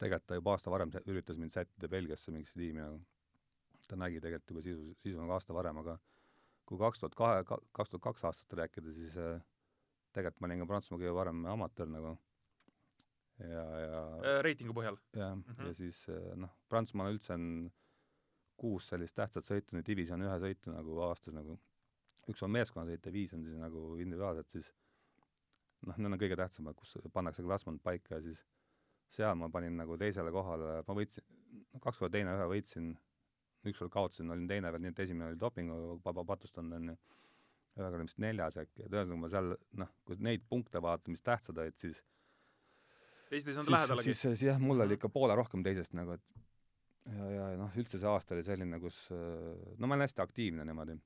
tegelikult ta juba aasta varem üritas mind sättida Belgiasse mingisse tiimi nagu. ta nägi tegelikult juba sisu, sisu nagu aasta varem, aga kui kaks tuhat kahe, kaks tuhat kaks aastat rääkida, siis äh, tegelikult ma olin ka Prantsusmaa kõige varem amatöör nagu ja, ja äh, reitingu põhjal? jah mm, -hmm. ja siis äh, noh, Prantsusmaal üldse on kuus sellist tähtsat sõitu, nüüd divisjon ühe sõitu nagu aastas nagu, üks on meeskonnasõit ja viis on siis nagu individuaalselt, siis noh, need on kõige tähtsamad, kus pannakse klassment paika ja siis seal ma panin nagu teisele kohale, ma võitsin, kaks korda teine, ühe võitsin, ükskord kaotasin, olin teine veel, nii et esimene oli dopingu patustanud, onju olin vist neljas äkki, et ühesõnaga ma seal noh, kui neid punkte vaatad, mis tähtsad olid, siis teised ei saanud lähedalegi? siis, siis jah, mul oli ikka poole rohkem teisest nagu, et ja, ja noh, üldse see aasta oli selline, kus no ma olen hästi aktiivne niimoodi.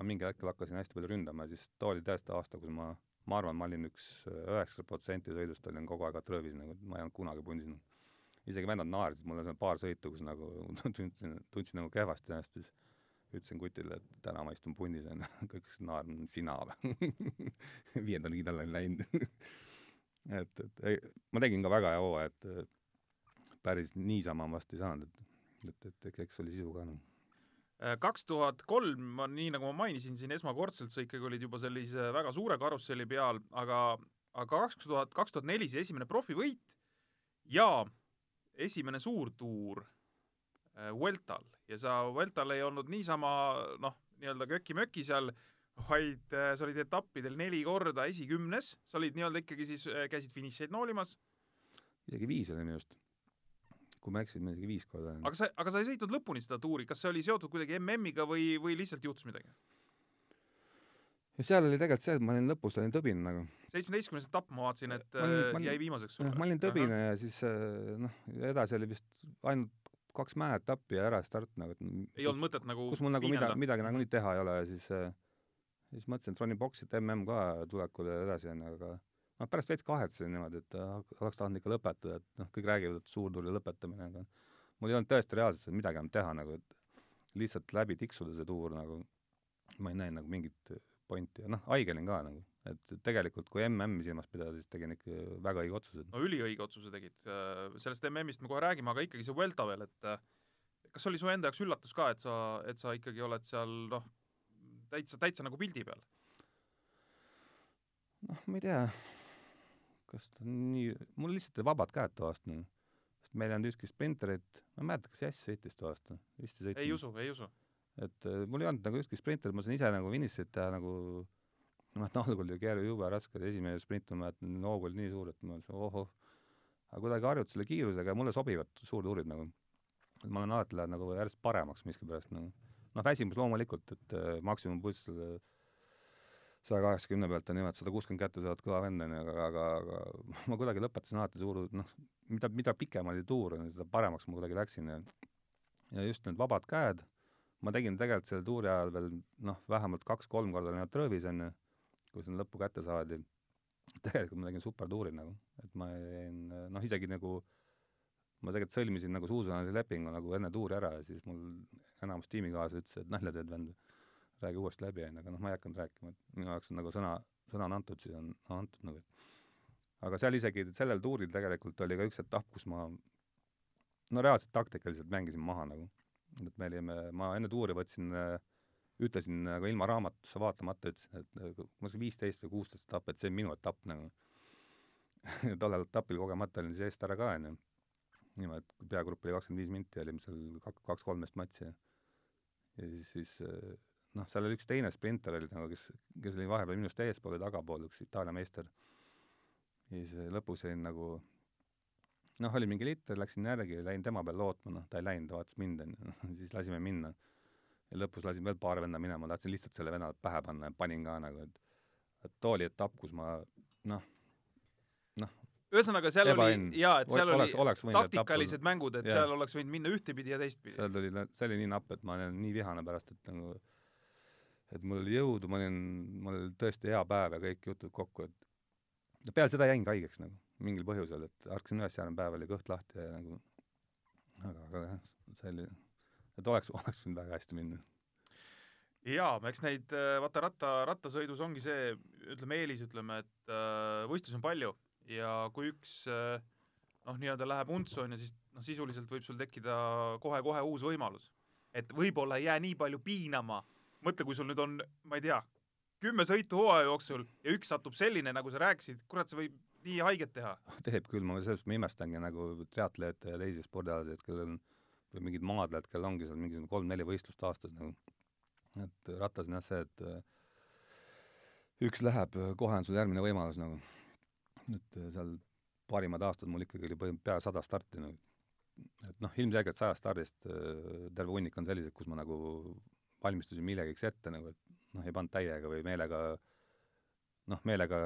ma mingil hetkel hakkasin hästi palju ründama ja siis too oli tõesti aasta, kus ma, ma arvan, ma olin üks üheksakümmend protsenti sõidust olin kogu aeg atröövis nagu, ma ei olnud kunagi pundinud. isegi vennad naersid, mul on seal paar sõitu, kus nagu tundsin, tundsin nagu kehvasti ennast, siis ütlesin kutile, et täna ma istun pundis onju, kõik hakkasid naerma, sina või? Viiendal kindlal olen läinud. Et, et ei, ma tegin ka väga hea hooaja, et päris niisama ma vast ei saanud, et, et, et eks oli sisu ka noh kaks tuhat kolm, nii nagu ma mainisin siin esmakordselt, sa ikkagi olid juba sellise väga suure karusselli peal, aga, aga kaks tuhat, kaks tuhat neli see esimene profivõit ja esimene suurtuur Vueltal ja sa Vueltal ei olnud niisama noh, nii-öelda köki-möki seal, vaid äh, sa olid etappidel neli korda esikümnes, sa olid nii-öelda ikkagi siis, äh, käisid finišeid noolimas. isegi viis oli minu arust. kui ma ei eksi, isegi viis korda. aga sa, aga sa ei sõitnud lõpuni seda tuuri, kas see oli seotud kuidagi MM-iga või, või lihtsalt juhtus midagi? ja seal oli tegelikult see, et ma olin lõpus, olin tõbine nagu. seitsmeteistkümnes etapp ma vaatasin, et ma olin, jäi viimaseks sulle. ma olin tõbine Aha. ja siis noh, edasi oli vist ainult kaks mäeetappi ja ärastart nagu, et ei olnud mõtet nagu kus mul nagu midagi, midagi nagunii teha ei ole ja siis äh, siis mõtlesin, et ronin boksi, et mm ka tulekul ja edasi, onju, aga noh, pärast veits kahetsesin niimoodi, et äh, oleks tahtnud ikka lõpetada, et noh, kõik räägivad, et suurtuli lõpetamine, aga mul ei olnud tõesti reaalselt midagi enam teha nagu, et lihtsalt läbi tiksuda see tuur nagu. ma ei näinud nagu mingit pointi ja noh, haige olin ka nagu, et tegelikult kui MM-i silmas pidada, siis tegin ikka väga õige otsuse. no üliõige otsuse tegid. sellest MM-ist me kohe räägime, aga ikkagi see Vuelta veel, et kas oli su enda jaoks üllatus ka, et sa, et sa ikkagi oled seal noh, täitsa, täitsa nagu pildi peal? noh, ma ei tea, kas ta nii, mul lihtsalt vabad käed too aasta nagu sest meil ei olnud ükski sprinterit, ma ei mäleta, kas Jass sõitis too aasta, vist ei sõitnud. ei usu, ei usu. Et äh, mul ei olnud nagu ükski sprinterit, ma sain ise nagu finišit teha nagu noh, et algul oli keeru jube raske, esimene sprint ma mäletan, hoog oli nii suur, et ma mõtlesin ohoh, aga kuidagi harjutas selle kiirusega ja mulle sobivad suurtuurid nagu. et ma olen alati läinud nagu järjest paremaks miskipärast nagu. noh, väsimus loomulikult, et äh, maksimumpulss selle saja kaheksakümne pealt on niimoodi sada kuuskümmend kätte saavad kõva vend, onju, aga, aga, aga ma kuidagi lõpetasin alati suur, noh, mida, mida pikem oli tuur, seda paremaks ma kuidagi läksin ja ja just need vabad käed, ma tegin tegelikult selle tuuri ajal veel noh, vähemalt kaks-kolm korda olin tröövis, onju, kui see lõppu kätte saadi. tegelikult ma tegin supertuuri nagu, et ma jäin, noh, isegi nagu ma tegelikult sõlmisin nagu suusalise lepingu nagu enne tuuri ära ja siis mul enamus tiimikaaslased ütles, et nalja teed, vend räägi uuesti läbi, onju, aga noh, ma ei hakanud rääkima, et minu jaoks on nagu sõna, sõna on antud, siis on antud nagu. aga seal isegi, sellel tuuril tegelikult oli ka üks etapp, kus ma no reaalselt taktikaliselt mängisin maha nagu. Et me olime, ma enne tuuri võtsin, ütlesin nagu ilma raamatusse vaatamata, ütlesin, et ma see viisteist või kuusteist etapp, et see on minu etapp nagu tollel etapil kogemata olin siis eest ära ka, onju. niimoodi, et peagrupp oli kakskümmend viis minti, olime seal kaks, kaks-kolmteist matši ja siis, siis noh, seal oli üks teine sprinter oli nagu, kes, kes oli vahepeal minust eespool ja tagapool, üks Itaalia meister. ja siis lõpus olin nagu noh, oli mingi litter, läksin järgi, läin tema peale lootma, noh, ta ei läinud, ta vaatas mind, onju, siis lasime minna. ja lõpus lasin veel paar venda minema, tahtsin lihtsalt selle venna pähe panna ja panin ka nagu, et et too oli etapp, kus ma noh, noh, ühesõnaga, seal Ebaõnn. oli, jaa, et seal Oleks- oli oleks taktikalised mängud, et Jaa. seal oleks võinud minna ühtepidi ja teistpidi. seal tuli, see oli nii napp, et ma olin nii vihane pärast, et nagu et mul oli jõudu, ma olin, mul oli tõesti hea päev ja kõik jutud kokku, et peale seda jäingi haigeks nagu, mingil põhjusel, et ärkasin üles, järgmine päev oli kõht lahti ja nagu aga, aga jah, see oli, et oleks, oleks võinud väga hästi minna. jaa, eks neid, vaata ratta, rattasõidus ongi see, ütleme eelis, ütleme, et äh, võistlusi on palju ja kui üks äh, noh, nii-öelda läheb untsu, on ju, siis noh, sisuliselt võib sul tekkida kohe-kohe uus võimalus. et võib-olla ei jää nii palju piinama, mõtle, kui sul nüüd on, ma ei tea, kümme sõitu hooaja jooksul ja üks satub selline, nagu sa rääkisid, kurat, see võib nii haiget teha. teeb küll, ma selles mõttes ma imestangi nagu triatlete ja teisi spordialaseid, kellel on või mingid maadlejad, kellel ongi seal mingisugune kolm-neli võistlust aastas nagu. et rattas on jah see, et äh, üks läheb, kohe on sul järgmine võimalus nagu. et äh, seal parimad aastad mul ikkagi oli pea sada starti nagu. et noh, ilmselgelt sajast stardist äh, terve hunnik on sellised, kus ma nagu valmistusin millegiks ette nagu, et noh, ei pannud täiega või meelega noh, meelega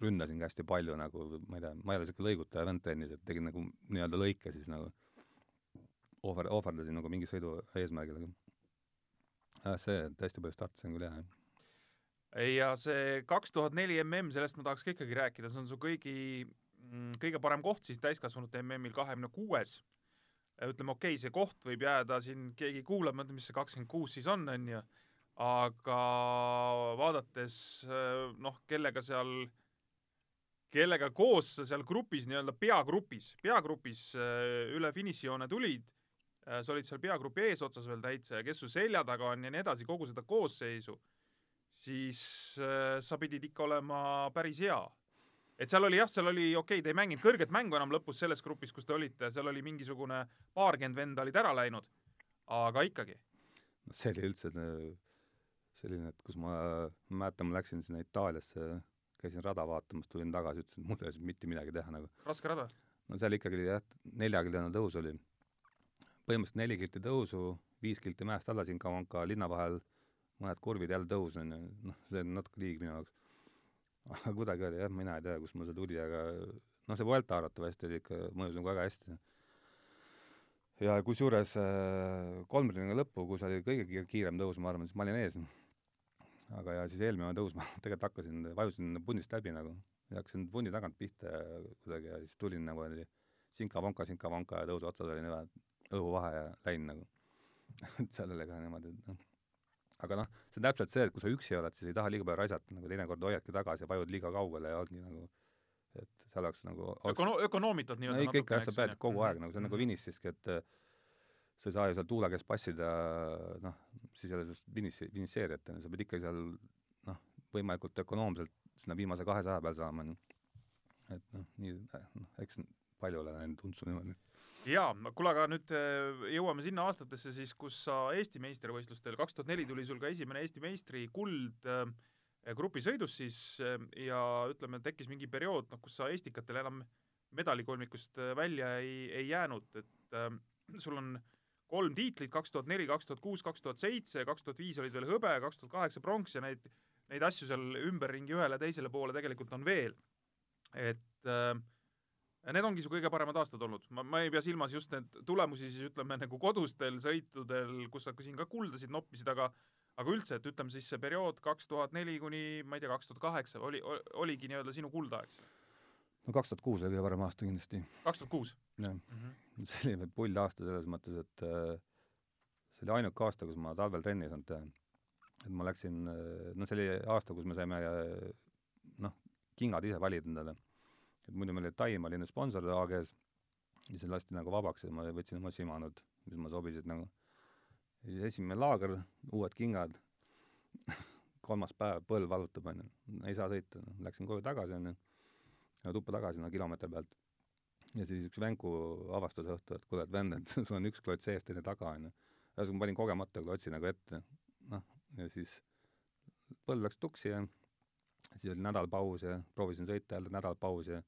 ründasingi hästi palju nagu, ma ei tea, ma ei ole niisugune lõigutaja vend trennis, et tegin nagu nii-öelda lõike siis nagu ohver, ohverdasin nagu mingi sõidu eesmärgil, aga see, et hästi palju startisin küll jah, ja see kaks tuhat neli mm, sellest ma tahaks ka ikkagi rääkida, see on su kõigi, kõige parem koht siis täiskasvanute MM-il, kahekümne kuues. ütleme, okei okay,, see koht võib jääda siin, keegi kuulab, mõtleb, mis see kakskümmend kuus siis on, on ju, aga vaadates noh, kellega seal, kellega koos sa seal grupis, nii-öelda peagrupis, peagrupis üle finišijoone tulid, sa olid seal peagrupi eesotsas veel täitsa ja kes su selja taga on ja nii edasi, kogu seda koosseisu siis äh, sa pidid ikka olema päris hea. et seal oli jah, seal oli okei okay,, te ei mänginud kõrget mängu enam lõpus selles grupis, kus te olite, seal oli mingisugune paarkümmend venda olid ära läinud, aga ikkagi. see oli üldse äh, selline, et kus ma, ma mäletan, ma läksin sinna Itaaliasse, käisin rada vaatamas, tulin tagasi, ütlesin, et mul ei ole siin mitte midagi teha nagu. raske rada? no seal ikkagi oli jah, neljakülgne tõus oli. põhimõtteliselt neli kilti tõusu, viis kilti mäest alla siin Kavanka linna vahel mõned kurvid jälle tõus on ju, noh, see on natuke liig minu jaoks. aga kuidagi oli jah, mina ei tea, kust mul see tuli, aga noh, see Vuelta arvatavasti oli ikka, mõjus nagu väga hästi. ja kusjuures äh, kolmringi lõppu, kus oli kõige kiirem tõus, ma arvan, siis ma olin ees. Aga ja siis eelmine tõus ma tegelikult hakkasin, vajusin pundist läbi nagu. Ja hakkasin pundi tagant pihta ja kuidagi ja siis tulin nagu oli sinka-vonka, sinka-vonka ja tõusu otsas oli niimoodi õhuvahe ja läin nagu. Et seal oli ka niimoodi, et noh. Aga noh, see on täpselt see, et kui sa üksi oled, siis ei taha liiga palju raisata, nagu teinekord hoiadki tagasi ja vajud liiga kaugele ja ongi nagu et seal oleks nagu Ökono-, ökonoomitad no nii-öelda ikka, ikka jah, sa pead kogu aeg Mhm, nagu see on nagu mhm. finišiski, et äh, sa ei saa ju seal tuule käes passida noh, siis ei ole sinust finiši, finišeerijat, on ju, sa pead ikka seal noh, võimalikult ökonoomselt sinna viimase kahesaja peal saama, ju. et noh, nii, noh, eks palju ole läinud untsu niimoodi. jaa, kuule, aga nüüd äh, jõuame sinna aastatesse siis, kus sa Eesti meistrivõistlustel, kaks tuhat neli tuli sul ka esimene Eesti meistrikuld äh, grupisõidus siis äh, ja ütleme, tekkis mingi periood, noh, kus sa Estikatel enam medalikolmikust äh, välja ei, ei jäänud, et äh, sul on kolm tiitlit, kaks tuhat neli, kaks tuhat kuus, kaks tuhat seitse, kaks tuhat viis olid veel hõbe, kaks tuhat kaheksa pronks ja neid, neid asju seal ümberringi ühele ja teisele poole tegelikult on veel. et äh, need ongi su kõige paremad aastad olnud, ma, ma ei pea silmas just need tulemusi siis ütleme nagu kodustel sõitudel, kus sa siin ka kuldasid noppisid, aga aga üldse, et ütleme siis see periood kaks tuhat neli kuni ma ei tea, kaks tuhat kaheksa oli, oligi nii-öelda sinu kuldaeg? No kaks tuhat kuus oli kõige parem aasta kindlasti, kaks tuhat kuus? jah. Mhm. see oli pull aasta selles mõttes, et äh, see oli ainuke aasta, kus ma talvel trenni ei saanud teha. et ma läksin, no see oli aasta, kus me saime äh, noh, kingad ise valida endale. et muidu meil oli Taim oli nüüd sponsor AG-s ja see lasti nagu vabaks ja ma võtsin oma Shimanud, mis mulle sobisid nagu. ja siis esimene laager, uued kingad, kolmas päev, põlv valutab, onju, ei saa sõita, noh, läksin koju tagasi, onju, tuppa tagasi, no kilomeetri pealt ja siis üks vänku avastas õhtul, et kuule, et vend, et sul on üks klots ees, teine taga, onju. ühesõnaga ma panin kogemata klotsi nagu ette, noh, ja siis põld läks tuksi ja siis oli nädal paus ja proovisin sõita jälle nädal paus ja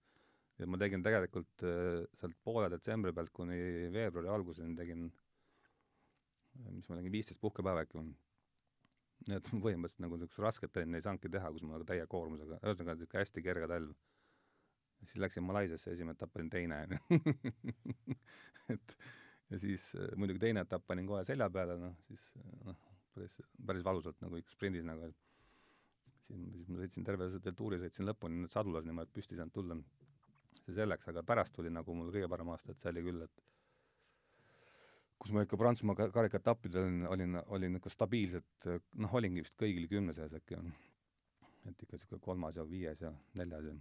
ja ma tegin tegelikult äh, sealt poole detsembri pealt kuni veebruari alguseni tegin, mis ma tegin, viisteist puhkepäeva äkki. nii et põhimõtteliselt nagu niisugust rasket trenni ei saanudki teha, kus ma nagu täie koormusega, ühesõnaga niisugune hästi kerge talv siis läksin Malaisiasse, esimene etapp olin teine, onju. et ja siis äh, muidugi teine etapp panin kohe selja peale, noh, siis äh, noh, päris, päris valusalt nagu ikka sprindis nagu, et siin, siis ma sõitsin terve selle tuuri, sõitsin lõpuni sadulas niimoodi, et püsti ei saanud tulla. see selleks, aga pärast tuli nagu mul kõige parem aasta, et see oli küll, et kus ma ikka Prantsusmaa ka- karikaetappidel olin, olin, olin ikka stabiilselt, noh, olingi vist kõigil kümne seas äkki, et ikka niisugune kolmas ja viies ja neljas ja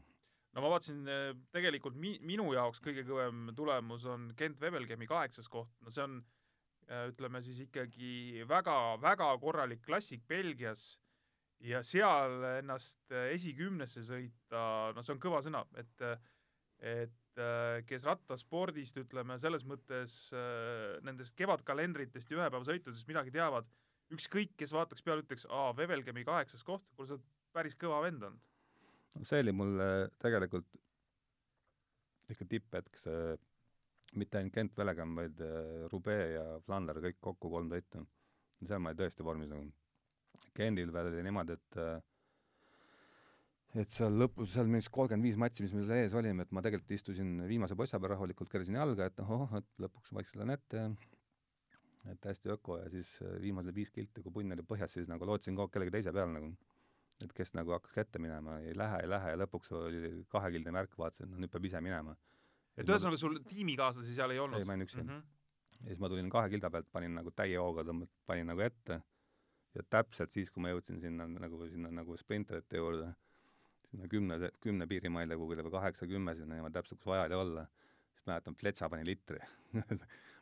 no ma vaatasin, eh, tegelikult mi-, minu jaoks kõige kõvem tulemus on Kent Wevelgemi kaheksas koht, no see on eh, ütleme siis ikkagi väga, väga korralik klassik Belgias ja seal ennast eh, esikümnesse sõita, no see on kõva sõna, et et kes rattaspordist, ütleme, selles mõttes nendest kevadkalendritest ja ühepäevasõitudest midagi teavad, ükskõik, kes vaataks peale, ütleks, aa, Wevelgemi kaheksas koht, kuule, sa oled päris kõva vend olnud. No see oli mul tegelikult ikka tipphetk, see mitte ainult Kent Velegam, vaid äh, Roubaix ja Flander kõik kokku kolm sõitu. seal ma olin tõesti vormis nagu. Kentil veel oli niimoodi, et äh, et seal lõpus, seal mingis kolmkümmend viis matši, mis meil seal ees olime, et ma tegelikult istusin viimase possa peal rahulikult, keerasin jalga, et ohoh, et lõpuks vaikselt lähen ette ja et hästi öko ja siis äh, viimased viis kilti, kui punn oli põhjas, siis nagu lootsin kogu aeg kellegi teise peale nagu et kes nagu hakkas ette minema, ei lähe, ei lähe ja lõpuks oli kahekildne märk, vaatasin, et no nüüd peab ise minema. et ühesõnaga sul tiimikaaslasi seal ei olnud? ei, ma olin üksi mm. -hmm. ja siis ma tulin kahe kilda pealt, panin nagu täie hooga, panin nagu ette ja täpselt siis, kui ma jõudsin sinna nagu, sinna nagu sprinterite juurde, sinna kümne, kümne piirimaile kuhugile või kaheksa-kümme sinna niimoodi täpselt, kus vaja oli olla, siis mäletan, Fletša pani litri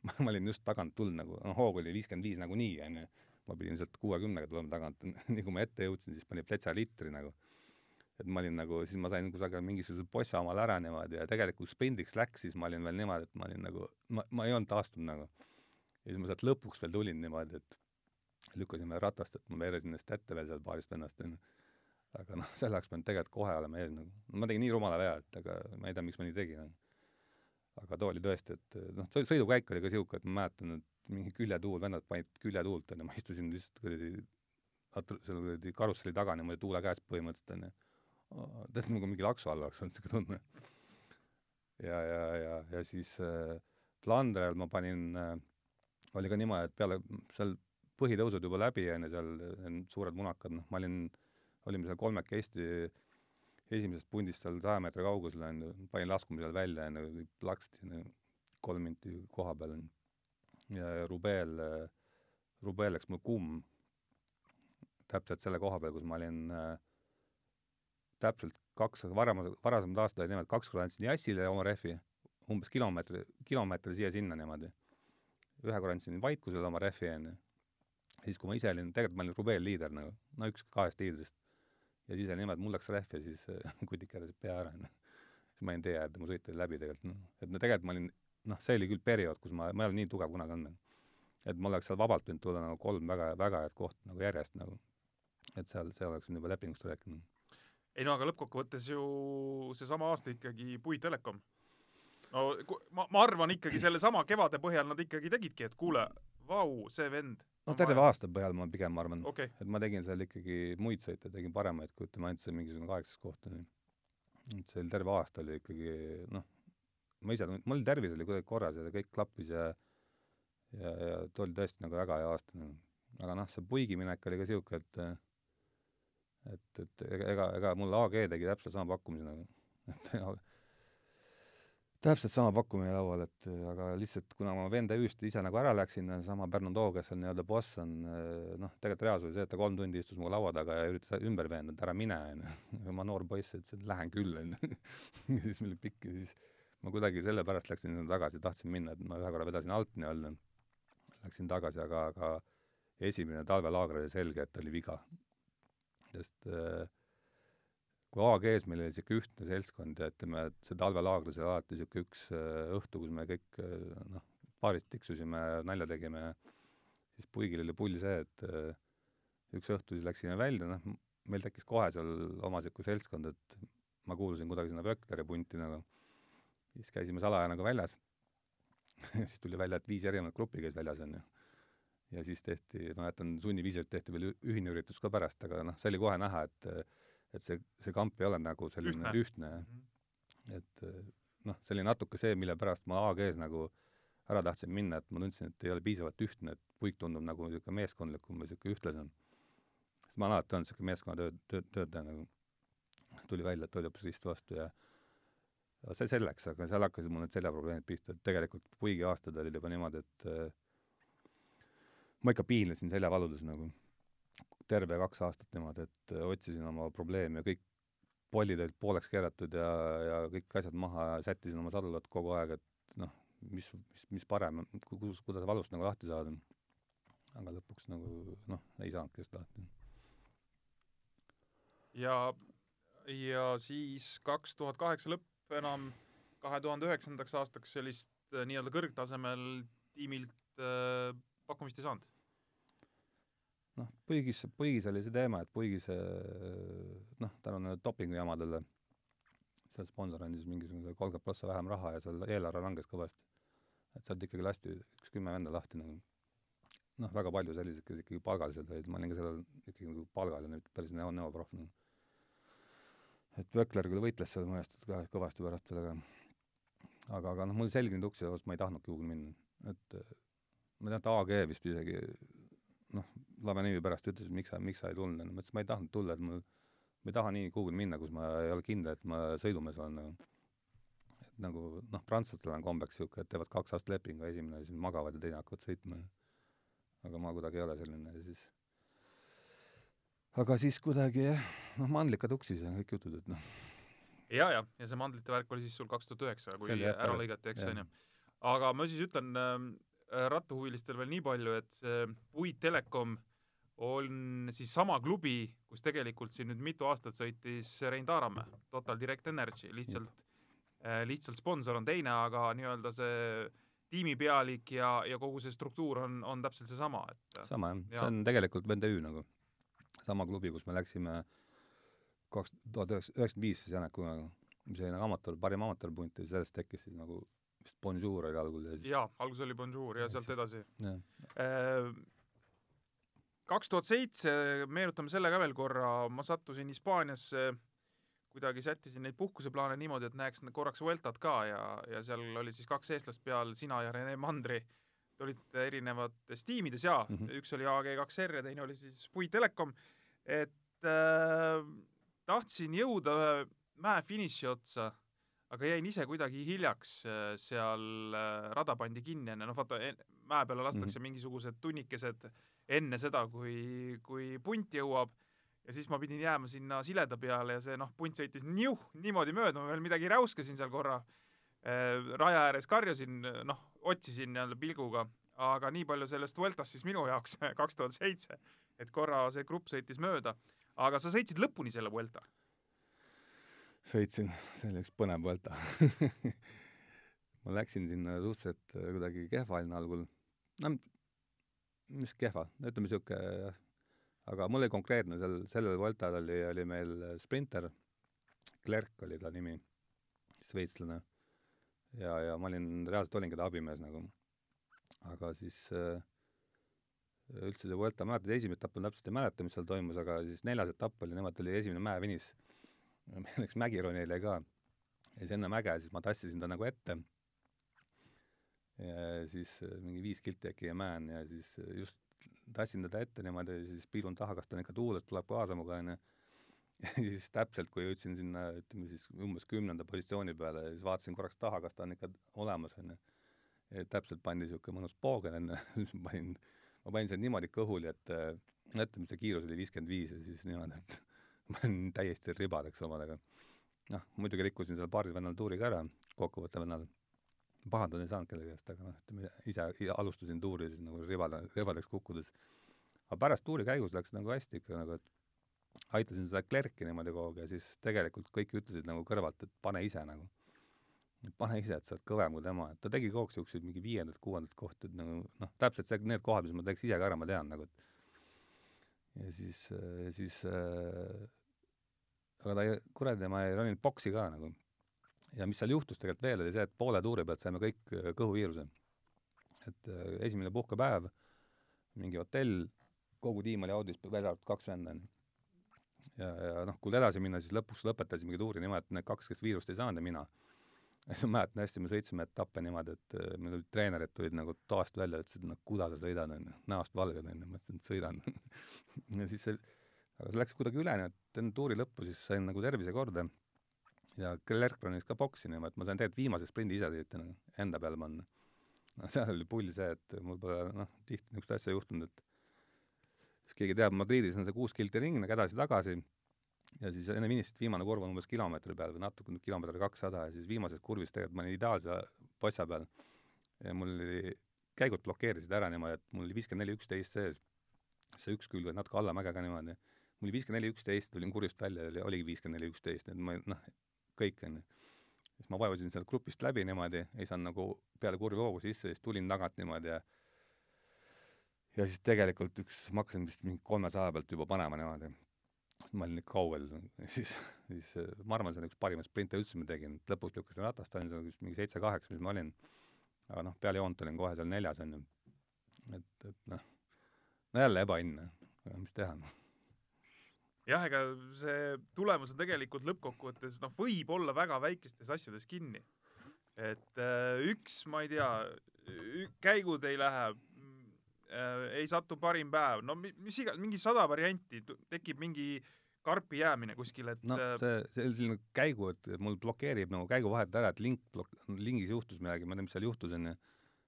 ma, ma olin just tagant tulnud nagu, noh, hoog oli viiskümmend viis nagunii, onju ma pidin sealt kuuekümnega tulema tagant, nii kui ma ette jõudsin, siis pani pletsa litri nagu. et ma olin nagu, siis ma sain kusagil mingisuguse possa omale ära niimoodi ja tegelikult sprindiks läks, siis ma olin veel niimoodi, et ma olin nagu, ma, ma ei olnud taastunud nagu. ja siis ma sealt lõpuks veel tulin niimoodi, et lükkasime ratast, et ma veeresin ennast ette veel seal paarist vennast, onju. aga noh, selle oleks pidanud tegelikult kohe olema ees nagu. ma tegin nii rumala vea, et aga ma ei tea, miks ma nii tegin. aga too oli tõesti, et noh, sõidukäik oli ka siuke, et ma mäletan, et mingi küljetuul, vennad panid küljetuult, onju, ma istusin lihtsalt kuradi seal kuradi karusselli taga niimoodi tuule käes põhimõtteliselt, onju. tead, nagu mingi laksu all oleks olnud siuke tunne. ja, ja, ja, ja siis äh, Flandrel ma panin äh,, oli ka niimoodi, et peale seal põhitõusud juba läbi, onju, seal äh, suured munakad, noh, ma olin, olime seal kolmekesti esimesest pundist seal saja meetri kaugusel, onju, panin laskumisel välja, onju, plaksti kolm minti koha peal, onju ja Rubel, Rubel läks mul kumm täpselt selle koha peal, kus ma olin äh, täpselt kaks, varasemad, varasemad aastad olid niimoodi, kaks korda andsin Jassile oma rehvi, umbes kilomeetri, kilomeetri siia-sinna niimoodi. ühe korra andsin Vaikusele oma rehvi, onju. siis, kui ma ise olin, tegelikult ma olin Rubeel liider nagu, no üks kahest liidrist. ja siis oli niimoodi, mul läks rehv ja siis kutik keeras pea ära, onju. siis ma jäin tee äärde, mu sõit oli läbi tegelikult, noh. et no tegelikult ma olin, noh, see oli küll periood, kus ma, ma ei ole nii tugev kunagi olnud. et mul oleks seal vabalt võinud tulla nagu kolm väga, väga head kohta nagu järjest nagu. et seal, see oleks juba lepingust rääkinud ei no aga lõppkokkuvõttes ju seesama aasta ikkagi Puit Telekom. no ma, ma arvan ikkagi sellesama kevade põhjal nad ikkagi tegidki, et kuule, vau, see vend. no terve aasta põhjal ma pigem arvan okay., et ma tegin seal ikkagi muid sõite, tegin paremaid, kui ütleme, see mingisugune kaheksas koht on ju. et see oli terve aasta oli ikkagi noh, ma ise, mul tervis oli kuidagi korras ja kõik klappis ja ja, ja too oli tõesti nagu väga hea aasta nagu. aga noh, see puigi minek oli ka siuke, et et, et ega, ega mul AG tegi täpselt sama pakkumise nagu, et täpselt sama pakkumine laual, et aga lihtsalt kuna ma venda hüüst ise nagu ära läksin, sama Pärnu Too, kes on nii-öelda boss, on noh, tegelikult reaalsus oli see, et ta kolm tundi istus mu laua taga ja üritas ümber veenda, et ära mine, onju. ma noor poiss ütlesin, et lähen küll, onju. ja siis meil oli pikk ja siis ma kuidagi sellepärast läksin sinna tagasi, tahtsin minna, et ma ühe korra vedasin alt nii-öelda, läksin tagasi, aga, aga esimene talvelaager oli selge, et oli viga. Sest äh, kui AG-s meil oli niisugune ühtne seltskond ja ütleme, et see talvelaagris oli alati niisugune üks äh, õhtu, kus me kõik äh, noh, paarist tiksusime, nalja tegime, siis Puigil oli pull see, et üks õhtu siis läksime välja, noh, meil tekkis kohe seal oma niisugune seltskond, et ma kuulusin kuidagi sinna Vökleri punti nagu, siis käisime salaja nagu väljas siis tuli välja, et viis erinevat gruppi käis väljas, onju ja siis tehti, ma mäletan, sunniviisiliselt tehti veel ühine üritus ka pärast, aga noh, see oli kohe näha, et et see, see kamp ei ole nagu selline ühtne, ühtne. -hmm. et noh, see oli natuke see, mille pärast ma AG-s nagu ära tahtsin minna, et ma tundsin, et ei ole piisavalt ühtne, et puik tundub nagu niisugune meeskondlikum või niisugune ühtlasem. sest ma olen alati olnud niisugune meeskonnatöö, töö, töötaja nagu. tuli välja, et oli hoopis rist vastu ja see selleks, aga seal hakkasid mul need seljaprobleemid pihta, et tegelikult puigi aastad olid juba niimoodi, et ma ikka piinlesin seljavaludes nagu terve kaks aastat niimoodi, et otsisin oma probleeme kõik pollid olid pooleks keeratud ja, ja kõik asjad maha ja sättisin oma sadulad kogu aeg, et noh, mis, mis, mis parem, kus, kuidas valust nagu lahti saada. aga lõpuks nagu noh, ei saanudki sellest lahti. ja, ja siis kaks tuhat kaheksa lõpp enam kahe tuhande üheksandaks aastaks sellist äh, nii-öelda kõrgtasemel tiimilt äh, pakkumist ei saanud? noh, Puigis, Puigis oli see teema, et Puigis noh, tänu nendele dopingujamadele seal sponsor andis mingisugune kolmkümmend prossa vähem raha ja seal eelarve langes kõvasti. et sealt ikkagi lasti üks kümme venda lahti nagu noh, väga palju selliseid, kes ikkagi palgalised olid, ma olin ka sellel ikkagi nagu palgal ja nüüd päris neo-, neoproff nagu. Et Vökler küll võitles seal mõnest ka kõvasti pärast veel, aga aga, aga noh, mul selge nüüd uks ja ma ei tahtnudki kuhugi minna, et ma tean, et AG vist isegi noh, Lavenivi pärast ütles, miks sa, miks sa ei tulnud, ma ütlesin, ma ei tahtnud tulla, et mul, ma ei taha nii kuhugi minna, kus ma ei ole kindel, et ma sõidumees olen nagu. et nagu noh, prantslastel on kombeks niisugune, et teevad kaks aastat lepingu, esimene siis magavad ja teine hakkavad sõitma. aga ma kuidagi ei ole selline ja siis aga siis kuidagi jah, noh, mandlika tuksis ja kõik jutud, et noh. ja, ja, ja see mandlite värk oli siis sul kaks tuhat üheksa, kui ära lõigati, eks, onju. aga ma siis ütlen äh, Äh, rattahuvilistel veel nii palju, et see Puit Telekom on siis sama klubi, kus tegelikult siin nüüd mitu aastat sõitis Rein Taaramäe, Total Direct Energy, lihtsalt äh,, lihtsalt sponsor on teine, aga nii-öelda see tiimipealik ja, ja kogu see struktuur on, on täpselt seesama, et sama jah ja., see on tegelikult VTÜ nagu, sama klubi, kus me läksime kaks tuhat üheksa, üheksakümmend viis siis Janekuga, mis oli nagu amatöör, parim amatöörpunt ja sellest tekkis siis nagu vist Bonjour oli algul ja siis jaa, alguses oli Bonjour ja, ja sealt edasi. Äh, kaks tuhat seitse, meenutame selle ka veel korra, ma sattusin Hispaaniasse, kuidagi sättisin neid puhkuseplaane niimoodi, et näeks korraks Vueltat ka ja, ja seal oli siis kaks eestlast peal, sina ja Rene Mandri, te olite erinevates tiimides ja mm -hmm. üks oli AG2R ja teine oli siis Puit Telekom, et äh, tahtsin jõuda ühe mäe finiši otsa aga jäin ise kuidagi hiljaks äh, seal, äh, rada pandi kinni enne, noh vaata, mäe peale lastakse mm. -hmm. mingisugused tunnikesed enne seda, kui, kui punt jõuab ja siis ma pidin jääma sinna sileda peale ja see noh, punt sõitis niuh, niimoodi mööda, ma veel midagi räuskasin seal korra äh, raja ääres karjusin, noh, otsisin jälle pilguga, aga nii palju sellest Vueltast siis minu jaoks kaks tuhat seitse, et korra see grupp sõitis mööda. aga sa sõitsid lõpuni selle Vuelta? sõitsin, see oli üks põnev Vuelta ma läksin sinna suhteliselt äh, kuidagi kehva olin algul. no mis kehva, ütleme sihuke, aga mul oli konkreetne sel, sellel Vueltal oli, oli meil sprinter, Klerk oli ta nimi, šveitslane. ja, ja ma olin, reaalselt olingi ta abimees nagu. aga siis äh, üldse see Vuelta, mäletan, esimest etappi ma täpselt ei mäleta, mis seal toimus, aga siis neljas etapp oli, nemad oli esimene mäevinis. meil läks mägironile ka. ja siis enne mäge, siis ma tassisin ta nagu ette. ja siis äh, mingi viis kilti äkki ja mäen ja siis äh, just tassin teda ette niimoodi siis piilun taha, kas ta on ikka tuules, tuleb kaasa minuga, onju. ja siis täpselt, kui jõudsin sinna, ütleme siis umbes kümnenda positsiooni peale, siis vaatasin korraks taha, kas ta on ikka olemas, onju. täpselt pandi niisugune mõnus poogen enne, siis panin ma panin selle niimoodi kõhuli, et äh, ütleme, see kiirus oli viiskümmend viis ja siis niimoodi, et ma olin täiesti ribadeks omadega. noh, muidugi rikkusin seal paaril vennal tuuri ka ära, kokkuvõtte vennal. pahandada ei saanud kellegi käest, aga noh, ütleme ise alustasin tuuri siis nagu ribada, ribadeks kukkudes. aga pärast tuuri käigus läks nagu hästi ikka nagu, et aitasin seda klerki niimoodi kogu aeg ja siis tegelikult kõik ütlesid nagu kõrvalt, et pane ise nagu pane ise, et sa oled kõvem kui tema, et ta tegi kogu aeg siukseid mingi viiendat-kuuendat kohta, et nagu noh, täpselt see, need kohad, mis ma teeks ise ka ära, ma tean nagu, et ja siis, siis äh, aga ta ei, kuradi, ma ei roninud boksi ka nagu. ja mis seal juhtus tegelikult veel, oli see, et poole tuuri pealt saime kõik äh, kõhuviiruse. et äh, esimene puhkepäev, mingi hotell, kogu tiim oli audis, välja arvatud kaks venda, onju. ja, ja noh, kui edasi minna, siis lõpuks lõpetasimegi tuuri niimoodi, et need kaks, kes viirust ei saanud ja mina siis ma mäletan hästi, me sõitsime etappe niimoodi, et äh, meil olid treenerid tulid nagu toast välja, ütlesid, no kuidas sa sõidad, onju, näost valged, onju, ma ütlesin, et sõidan. Ja siis see, aga see läks kuidagi üle, nii et enne tuuri lõppu siis sain nagu tervise korda ja Klerk bronis ka boksi niimoodi, et ma sain tegelikult viimase sprindi ise sõita nagu enda peale panna. no seal oli pull see, et mul pole noh, tihti niisugust asja juhtunud, et siis keegi teab, Madridis on see kuus kilti ring nagu edasi-tagasi ja siis enne finissit viimane kurv on umbes kilomeetri peal või natuke, kilomeeter kakssada ja siis viimases kurvis tegelikult ma olin ideaalse pasja peal ja mul oli, käigud blokeerisid ära niimoodi, et mul oli viiskümmend neli üksteist sees. see üks külg oli natuke alla mäge ka niimoodi. mul oli viiskümmend neli üksteist, tulin kurvist välja ja oli, oligi viiskümmend neli üksteist, et ma noh, kõik onju. siis ma vajusin sealt grupist läbi niimoodi, ei saanud nagu peale kurvi hoogu sisse, siis tulin tagant niimoodi ja ja siis tegelikult üks, ma hakkasin vist mingi kolmesaja pealt juba panema niimoodi ma olin kaugel, siis, siis ma arvan, see on üks parimaid sprinte üldse, ma tegin, lõpuks lükkasin ratast, olin seal mingi seitse-kaheksa, mis ma olin. aga noh, peale joont olin kohe seal neljas, onju. et, et noh, no jälle ebaõnne, aga mis teha, noh. jah, ega see tulemus on tegelikult lõppkokkuvõttes, noh, võib olla väga väikestes asjades kinni. et äh, üks, ma ei tea, käigud ei lähe äh, ei satu parim päev, no mis iga, mingi sada varianti, tekib mingi karpi jäämine kuskil, et no see, see oli selline käigu, et mul blokeerib nagu käiguvahet ära, et link blok-, lingis juhtus midagi, ma ei tea, mis seal juhtus, onju.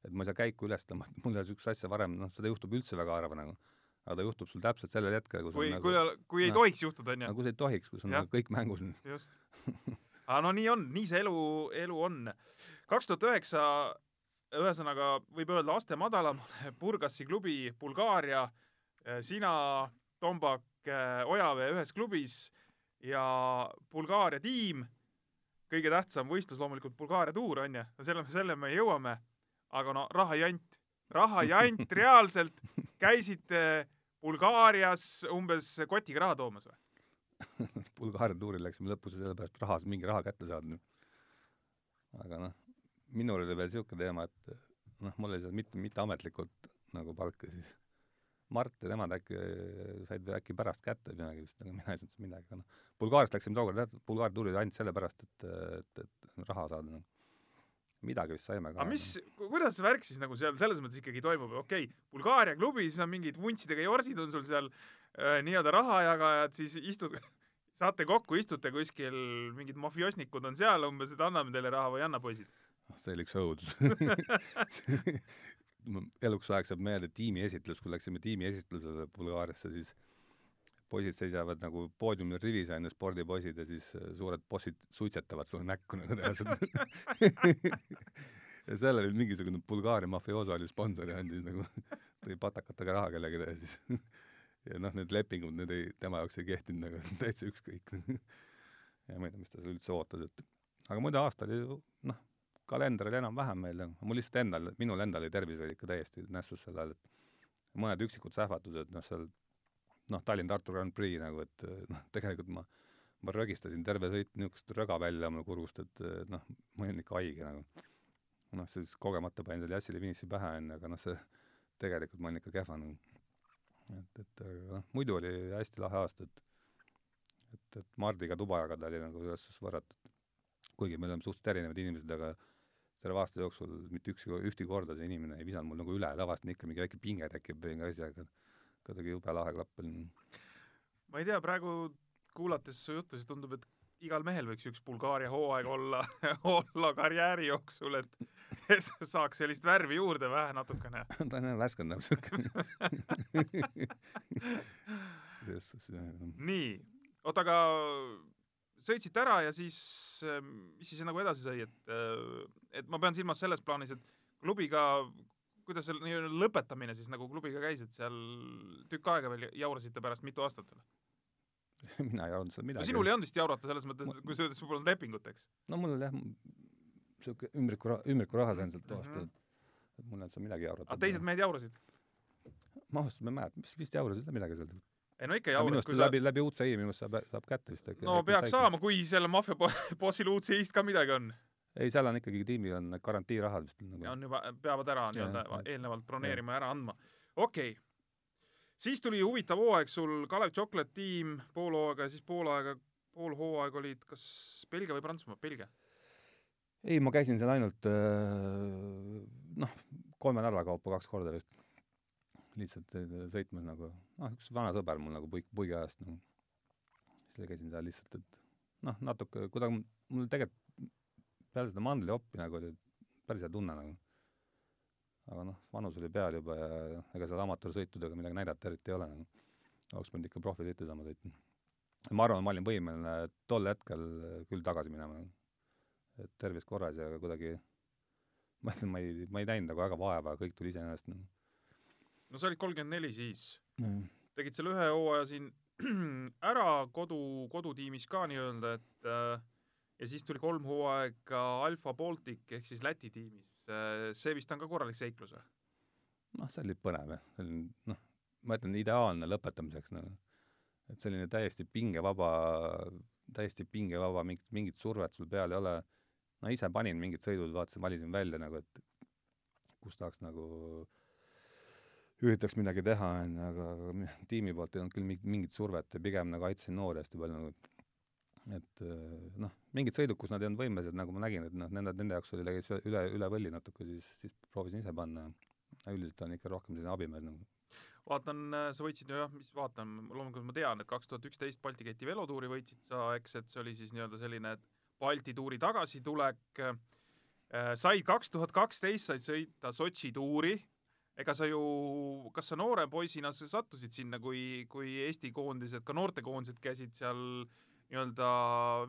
et ma ei saa käiku üles tõmmata, mul ei ole siukest asja varem, noh, seda juhtub üldse väga harva nagu. aga ta juhtub sul täpselt sellel hetkel, kus kui, nagu, kui, kui ei no, tohiks juhtuda, onju. kui see ei tohiks, kus on nagu kõik mängus. just. aga no nii on, nii see elu, elu on. kaks tuhat üheksa ühesõnaga võib öelda aste madalamale, Burgasi klubi Bulgaaria, sina, Tombak, Ojavee ühes klubis ja Bulgaaria tiim, kõige tähtsam võistlus loomulikult Bulgaaria tuur onju, no selle, selle me jõuame. aga no rahajant, rahajant reaalselt, käisite Bulgaarias umbes kotiga raha toomas või? Bulgaaria tuuril läksime lõpus sellepärast raha, mingi raha kätte saada. aga noh, minul oli veel niisugune teema, et noh, mul oli seal mitte, mitteametlikult nagu palka siis. Mart ja nemad äkki said äkki pärast kätte või midagi vist, aga mina ei saanud midagi, aga noh, Bulgaariast läksime tookord jah, Bulgaaria tuurile ainult sellepärast, et, et, et raha saada no.. midagi vist saime ka. aga mis, kuidas see värk siis nagu seal selles mõttes ikkagi toimub, okei okay,, Bulgaaria klubi, siis on mingid vuntsidega jorsid on sul seal äh, nii-öelda rahajagajad, siis istud saate kokku, istute kuskil, mingid mafiosnikud on seal umbes, et anname teile raha või ei anna, poisid? See oli üks õudus. Eluks ajaks jääb meelde tiimiesitlus, kui läksime tiimiesitlusele Bulgaariasse, siis poisid seisavad nagu poodiumil rivis, on ju, spordipoisid, ja siis äh, suured bossid suitsetavad sulle näkku nagu reaalselt. Ja seal oli mingisugune Bulgaaria mafioso oli sponsor ja andis nagu, tõi patakatega raha kellelegi ja siis ja noh, need lepingud, need ei, tema jaoks ei kehtinud nagu täitsa ükskõik. Ja ma ei tea, mis ta seal üldse ootas, et aga muidu aasta oli ju noh, kalender oli enam-vähem meil mul lihtsalt endal, minul endal oli tervis oli ikka täiesti nässus sel ajal, et mõned üksikud sähvatused, noh seal noh, Tallinn-Tartu Grand Prix nagu, et noh, tegelikult ma ma rögistasin terve sõit niisugust röga välja oma kurgust, et noh, ma olin ikka haige nagu. noh, siis kogemata panin selle Jassile finiši pähe, onju, aga noh, see tegelikult ma olin ikka kehva nagu. et, et aga noh, muidu oli hästi lahe aasta, et et, et Mardiga tuba jagada oli nagu selles suhtes võrratud. kuigi me oleme suhteliselt erinevad inimesed, aga terve aasta jooksul mitte ükski, ühtegi korda see inimene ei visanud mul nagu üle, tavaliselt on ikka mingi väike pinge tekib mingi asi, aga kuidagi jube lahe klapp oli. ma ei tea, praegu kuulates su juttu, siis tundub, et igal mehel võiks üks Bulgaaria hooaeg olla olla karjääri jooksul, et, et saaks sellist värvi juurde vähe natukene. ta on jah värskendav siuke selles suhtes jah. nii, oota, aga sõitsite ära ja siis, mis siis nagu edasi sai, et, et ma pean silmas selles plaanis, et klubiga, kuidas seal nii-öelda lõpetamine siis nagu klubiga käis, et seal tükk aega veel jaurasite pärast mitu aastat veel? mina ei arvanud seal midagi. no sinul ei olnud vist jaurata selles mõttes, kui sa ütlesid, sul polnud lepingut, eks? no mul oli jah, siuke ümbriku raha, ümbriku raha sain sealt toast mm, -hmm. et mul ei olnud seal midagi jaurata. aga teised mehed jaurasid? ma ausalt ma ei mäleta, mis vist jaurasid midagi seal. Ei no ikka minu jaurad, arust kui sa läbi, läbi UCI minu arust saab, saab kätte vist äkki. no peaks saama, kui selle maffia bo- bossil UCI-st ka midagi on. ei, seal on ikkagi tiimil on garantiirahad vist nagu. on juba, peavad ära nii-öelda eelnevalt broneerima ja ära andma. okei okay. siis tuli huvitav hooaeg sul Kalev Chocolate tiim pool hooaega ja siis pool aega, pool hooaega olid kas Belgia või Prantsusmaa, Belgia? ei, ma käisin seal ainult äh, noh, kolme nädala kaupa kaks korda vist. Lihtsalt äh, sõitmas nagu, noh, üks vana sõber mul nagu puik, puigiajast nagu. siis käisin seal lihtsalt, et noh, natuke, kuidagi mul tegelikult peale seda mandlihoppi nagu oli päris hea tunne nagu. aga noh, vanus oli peal juba ja ega seal amatöörsõitudega midagi näidata eriti ei ole nagu. oleks pidanud ikka profisõitu saama sõitma. ma arvan, ma olin võimeline tol hetkel küll tagasi minema nagu et tervis korras ja kuidagi ma ütlen, ma ei, ma ei näinud nagu väga vaeva, kõik tuli iseenesest nagu. No sa olid kolmkümmend neli siis, Mm. tegid selle ühe hooaja siin ära kodu, kodutiimis ka nii-öelda, et äh, ja siis tuli kolm hooaega Alfa Baltic ehk siis Läti tiimis. see vist on ka korralik seiklus või? noh, see oli põnev jah, see oli noh, ma ütlen ideaalne lõpetamiseks nagu. et selline täiesti pingevaba, täiesti pingevaba, mingit, mingit survet sul peal ei ole. no ise panin mingid sõidud, vaatasin, valisin välja nagu, et kus tahaks nagu üritaks midagi teha, onju, aga, aga tiimi poolt ei olnud küll mingit, mingit survet ja pigem nagu aitasin noori hästi palju nagu et noh, mingid sõidud, kus nad ei olnud võimelised, nagu ma nägin, et noh, nende, nende jaoks oli täiesti üle, üle võlli natuke, siis, siis proovisin ise panna. üldiselt on ikka rohkem selline abimees nagu. vaatan, sa võitsid ju jah, mis vaatan, loomulikult ma tean, et kaks tuhat üksteist Balti keti velotuuri võitsid sa, eks, et see oli siis nii-öelda selline Balti tuuri tagasitulek. said kaks tuhat kaksteist said sõita Sotši tuuri. Ega sa ju, kas sa noore poisina sa sattusid sinna, kui, kui Eesti koondised, ka noortekoondised käisid seal nii-öelda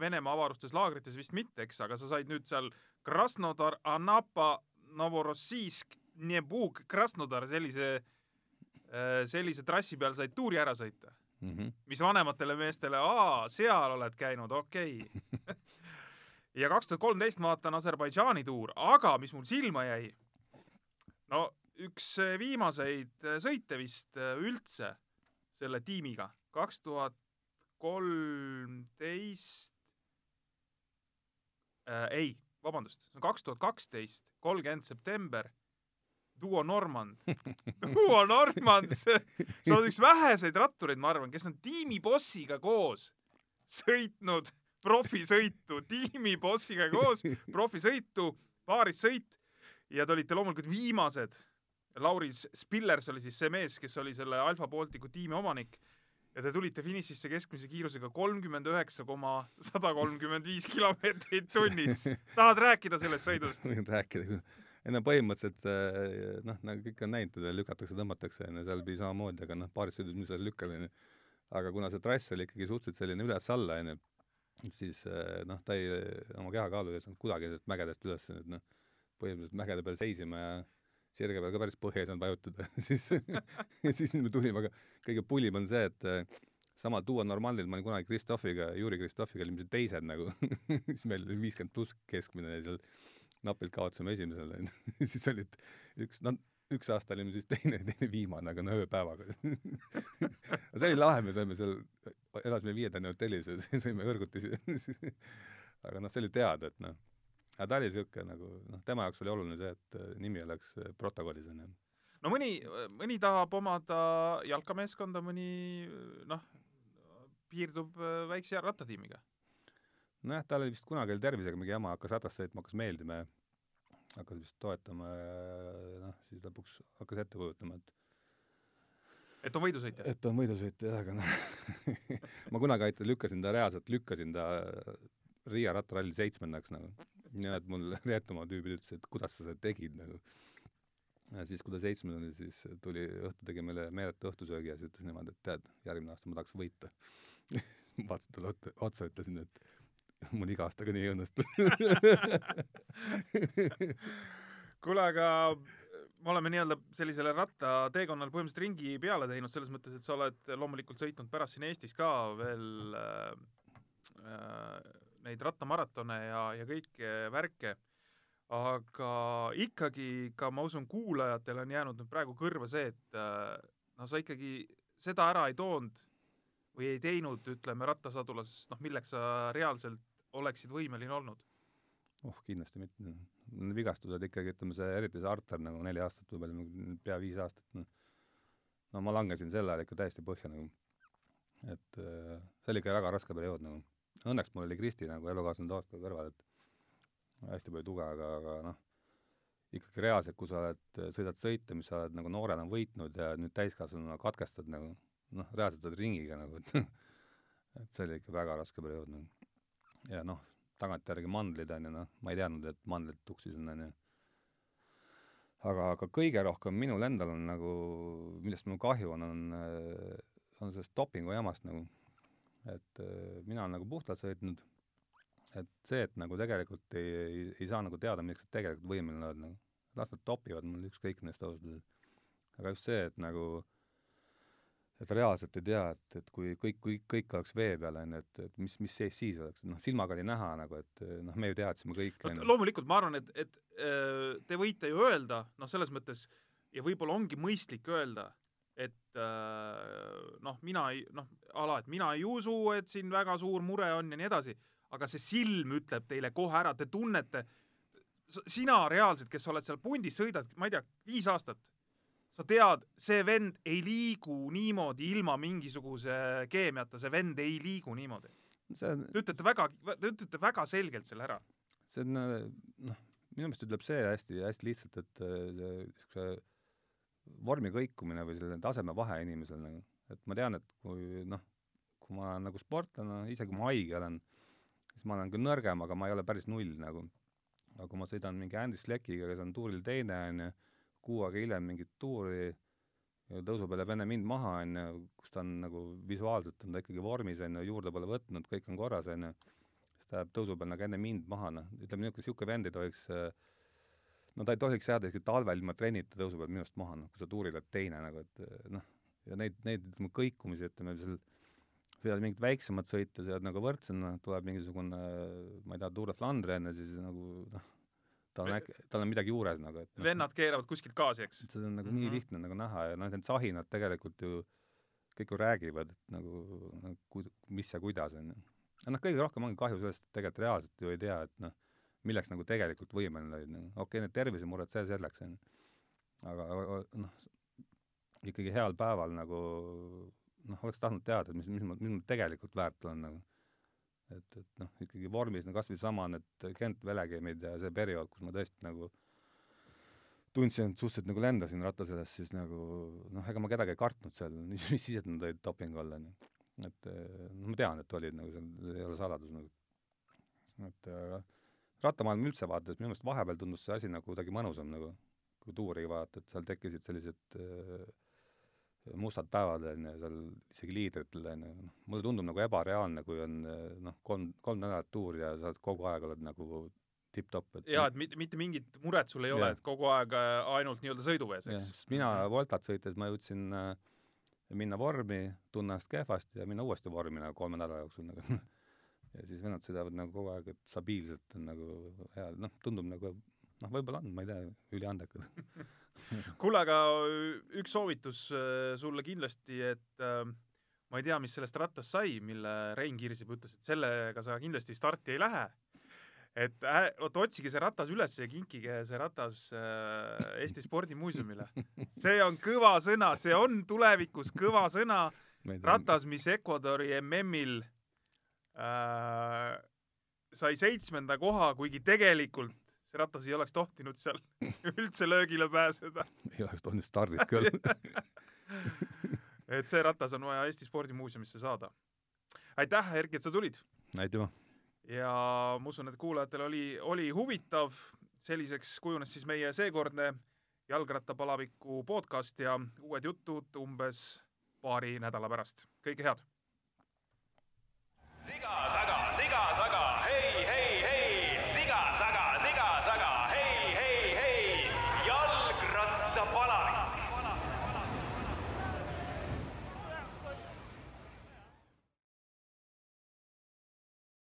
Venemaa avarustes laagrites vist mitte, eks, aga sa said nüüd seal Krasnodar, Anapa, Novorossijsk, Dnepr, Krasnodar sellise Äh, sellise trassi peal said tuuri ära sõita, mm. -hmm. mis vanematele meestele, aa, seal oled käinud, okei okay. ja kaks tuhat kolmteist ma vaatan Aserbaidžaani tuur, aga mis mul silma jäi, no üks äh, viimaseid äh, sõite vist üldse selle tiimiga, kaks tuhat kolmteist ei, vabandust, see on kaks tuhat kaksteist, kolmkümmend september Duo Normand Duo Normand, sa oled üks väheseid rattureid, ma arvan, kes on tiimibossiga koos sõitnud profisõitu, tiimibossiga koos profisõitu, paaris-sõit ja te olite loomulikult viimased. Lauri Spillers oli siis see mees, kes oli selle Alfa Balticu tiimi omanik ja te tulite finišisse keskmise kiirusega kolmkümmend üheksa koma sada kolmkümmend viis kilomeetrit tunnis. tahad rääkida sellest sõidust? rääkida küll. ei no põhimõtteliselt äh, noh, nagu kõik on näinud, lükatakse, tõmmatakse, on ju, seal pidi samamoodi, aga noh, paaris sõidus, mis seal lükkad, on ju. aga kuna see trass oli ikkagi suhteliselt selline üles-alla, on ju, siis äh, noh, ta ei, oma kehakaalu ei saanud kuidagi sellest mägedest üles, et noh, põhimõtteliselt mägede peal seisima ja sirge peal ka päris põhja ei saanud vajutada siis siis me tulime, aga kõige pulim on see, et äh, samal duo normaalil ma olin kunagi Kristoffiga, Juri Kristoffiga olime teised nagu siis meil oli viiskümmend pluss keskmine ja seal napilt kaotasime esimesele siis olid üks, no üks aasta olime siis teine, teine viimane, aga no ööpäevaga aga see oli lahe, me saime seal, elasime Viie Tähte hotellis ja sõime kõrgutisi aga noh, see oli teada, et noh, aga ta oli niisugune nagu noh, tema jaoks oli oluline see, et äh, nimi oleks äh, protokollis, onju. no mõni, mõni tahab omada jalkameeskonda, mõni noh, piirdub äh, väikse rattatiimiga. nojah, tal oli vist kunagi oli tervisega mingi jama, hakkas ratast sõitma, hakkas meeldima ja hakkas vist toetama ja noh, siis lõpuks hakkas ette kujutama, et et on võidusõitja? et on võidusõitja jah, aga noh ma kunagi aitan, lükkasin ta reaalselt, lükkasin ta Riia rattaralli seitsmendaks nagu. Ja et mul Reetumaa tüübid ütlesid, et kuidas sa seda tegid nagu. ja siis, kui ta seitsmes oli, siis tuli õhtu, tegi meile meeletu õhtusöögi ja siis ütles niimoodi, et tead, järgmine aasta ma tahaks võita vaatasin talle otsa, ütlesin, et mul iga aastaga nii ei õnnestu kuule, aga me oleme nii-öelda sellisele rattateekonnale põhimõtteliselt ringi peale teinud, selles mõttes, et sa oled loomulikult sõitnud pärast siin Eestis ka veel äh, äh, neid rattamaratone ja, ja kõike värke, aga ikkagi ka ma usun, kuulajatel on jäänud nüüd praegu kõrva see, et äh, no sa ikkagi seda ära ei toonud või ei teinud, ütleme, rattasadulas, noh, milleks sa reaalselt oleksid võimeline olnud? oh, kindlasti mitte. vigastused ikkagi, ütleme see, eriti see Artar nagu neli aastat või palju, nagu pea viis aastat, noh. no ma langesin sel ajal ikka täiesti põhja nagu. et äh, see oli ikka väga raske periood nagu. Õnneks mul oli Kristi nagu elukaaslane toast kõrval, et hästi palju tuge, aga, aga noh, ikkagi reaalselt, kui sa oled, sõidad sõite, mis sa oled nagu noorena võitnud ja nüüd täiskasvanuna katkestad nagu, noh, reaalselt oled ringiga nagu, et et see oli ikka väga raske periood nagu ja noh, tagantjärgi mandlid on ju noh, ma ei teadnud, et mandlid tuksisid on ju. aga, aga kõige rohkem minul endal on nagu, millest mul kahju on, on, on sellest dopingu jamast nagu. Et äh, mina olen nagu puhtalt sõitnud, et see, et nagu tegelikult ei, ei, ei saa nagu teada, milleks sa tegelikult võimeline oled nagu. las nad topivad, mul ükskõik neist ausalt aga just see, et nagu et reaalselt ei tea, et, et kui kõik, kõik, kõik oleks vee peal, on ju, et, et mis, mis seis siis oleks, noh, silmaga oli näha nagu, et noh, me ju teadsime kõik, ju. loomulikult ma arvan, et, et äh, te võite ju öelda, noh, selles mõttes ja võib-olla ongi mõistlik öelda, et äh, noh, mina ei, noh, ala, et mina ei usu, et siin väga suur mure on ja nii edasi, aga see silm ütleb teile kohe ära, te tunnete, sina reaalselt, kes oled seal pundis, sõidad, ma ei tea, viis aastat sa tead, see vend ei liigu niimoodi ilma mingisuguse keemiata, see vend ei liigu niimoodi. on Te ütlete väga, te ütlete väga selgelt selle ära. see on noh, minu meelest ütleb see hästi, hästi lihtsalt, et äh, see niisuguse vormi kõikumine või selline tasemevahe inimesel nagu, et ma tean, et kui noh, kui ma olen nagu sportlane, isegi kui ma haige olen, siis ma olen küll nõrgem, aga ma ei ole päris null nagu. aga kui ma sõidan mingi Andy Sleckiga, kes on tuuril teine, on ju, kuu aega hiljem mingit tuuri, tõusub jälle enne mind maha, on ju, kus ta on nagu visuaalselt on ta ikkagi vormis, on ju, juurde pole võtnud, kõik on korras, on ju, siis ta jääb tõusu peal nagu enne mind maha, noh, ütleme niisugune, niisugune vend ei tohiks no ta ei tohiks jääda isegi talvel ilma trennita tõusu peal minust maha, noh, kui sa tuuril oled teine nagu, et noh, ja neid, neid ütleme, kõikumisi, ütleme, seal sõidad mingit väiksemat sõita, sõidad nagu võrdsena, tuleb mingisugune, ma ei tea, Tour de Flandre enne, siis nagu noh, tal on äkki, tal on midagi juures nagu, et no, vennad keeravad kuskilt gaasi, eks? see on nagu mm -hmm. nii mhm. lihtne nagu näha ja noh, need sahinad tegelikult ju kõik ju räägivad, et nagu, nagu mis ja kuidas, on ju. aga noh, kõige rohkem ongi kahju sellest, et tegelikult reaalselt ju ei tea, et noh, milleks nagu tegelikult võimeline olid, nagu okei okay,, need tervisemured, see selleks, on ju. aga, aga noh, ikkagi heal päeval nagu noh, oleks tahtnud teada, et mis, mis ma, mis ma tegelikult väärt olen nagu et, et noh, ikkagi vormis no kas või sama need Kent Velegemid ja see periood, kus ma tõesti nagu tundsin, et suhteliselt nagu lendasin ratta sellest, siis nagu noh, ega ma kedagi ei kartnud seal, mis siis, et nad olid dopingu all, on ju. et noh, ma tean, et olid nagu seal, see ei ole saladus nagu. et aga rattamaailma üldse vaadates minu meelest vahepeal tundus see asi nagu kuidagi mõnusam nagu, kui tuuri vaadata, et seal tekkisid sellised äh, mustad päevad, on ju, seal isegi liidritel, on ju, noh, mulle tundub nagu ebareaalne, kui on äh, noh, kolm, kolm nädalat tuuri ja sa oled kogu aeg oled nagu tipp-topp, et jaa, et mitte, mitte mingit muret sul ei Jah. ole, et kogu aeg äh, ainult nii-öelda sõiduvees, eks? mina Voltat sõites ma jõudsin äh, minna vormi, tunne ennast kehvasti ja minna uuesti vormi nagu kolme nädala jooksul nagu ja siis vennad sõidavad nagu kogu aeg, et stabiilselt on nagu hea, noh, tundub nagu noh, võib-olla on, ma ei tea, üliandekad. kuule, aga üks soovitus äh, sulle kindlasti, et äh, ma ei tea, mis sellest rattast sai, mille Rein Kirsip ütles, et sellega sa kindlasti starti ei lähe. et äh, oot, otsige see ratas üles ja kinkige see ratas äh, Eesti Spordimuuseumile. see on kõva sõna, see on tulevikus kõva sõna. ratas, mis Ecuadori MM-il äh, sai seitsmenda koha, kuigi tegelikult see ratas ei oleks tohtinud seal üldse löögile pääseda. ei oleks tohtinud stardis küll et see ratas on vaja Eesti Spordimuuseumisse saada. aitäh, Erki, et sa tulid aitüma. ja ma usun, et kuulajatel oli, oli huvitav. selliseks kujunes siis meie seekordne jalgrattapalaviku podcast ja uued jutud umbes paari nädala pärast. kõike head! 大家。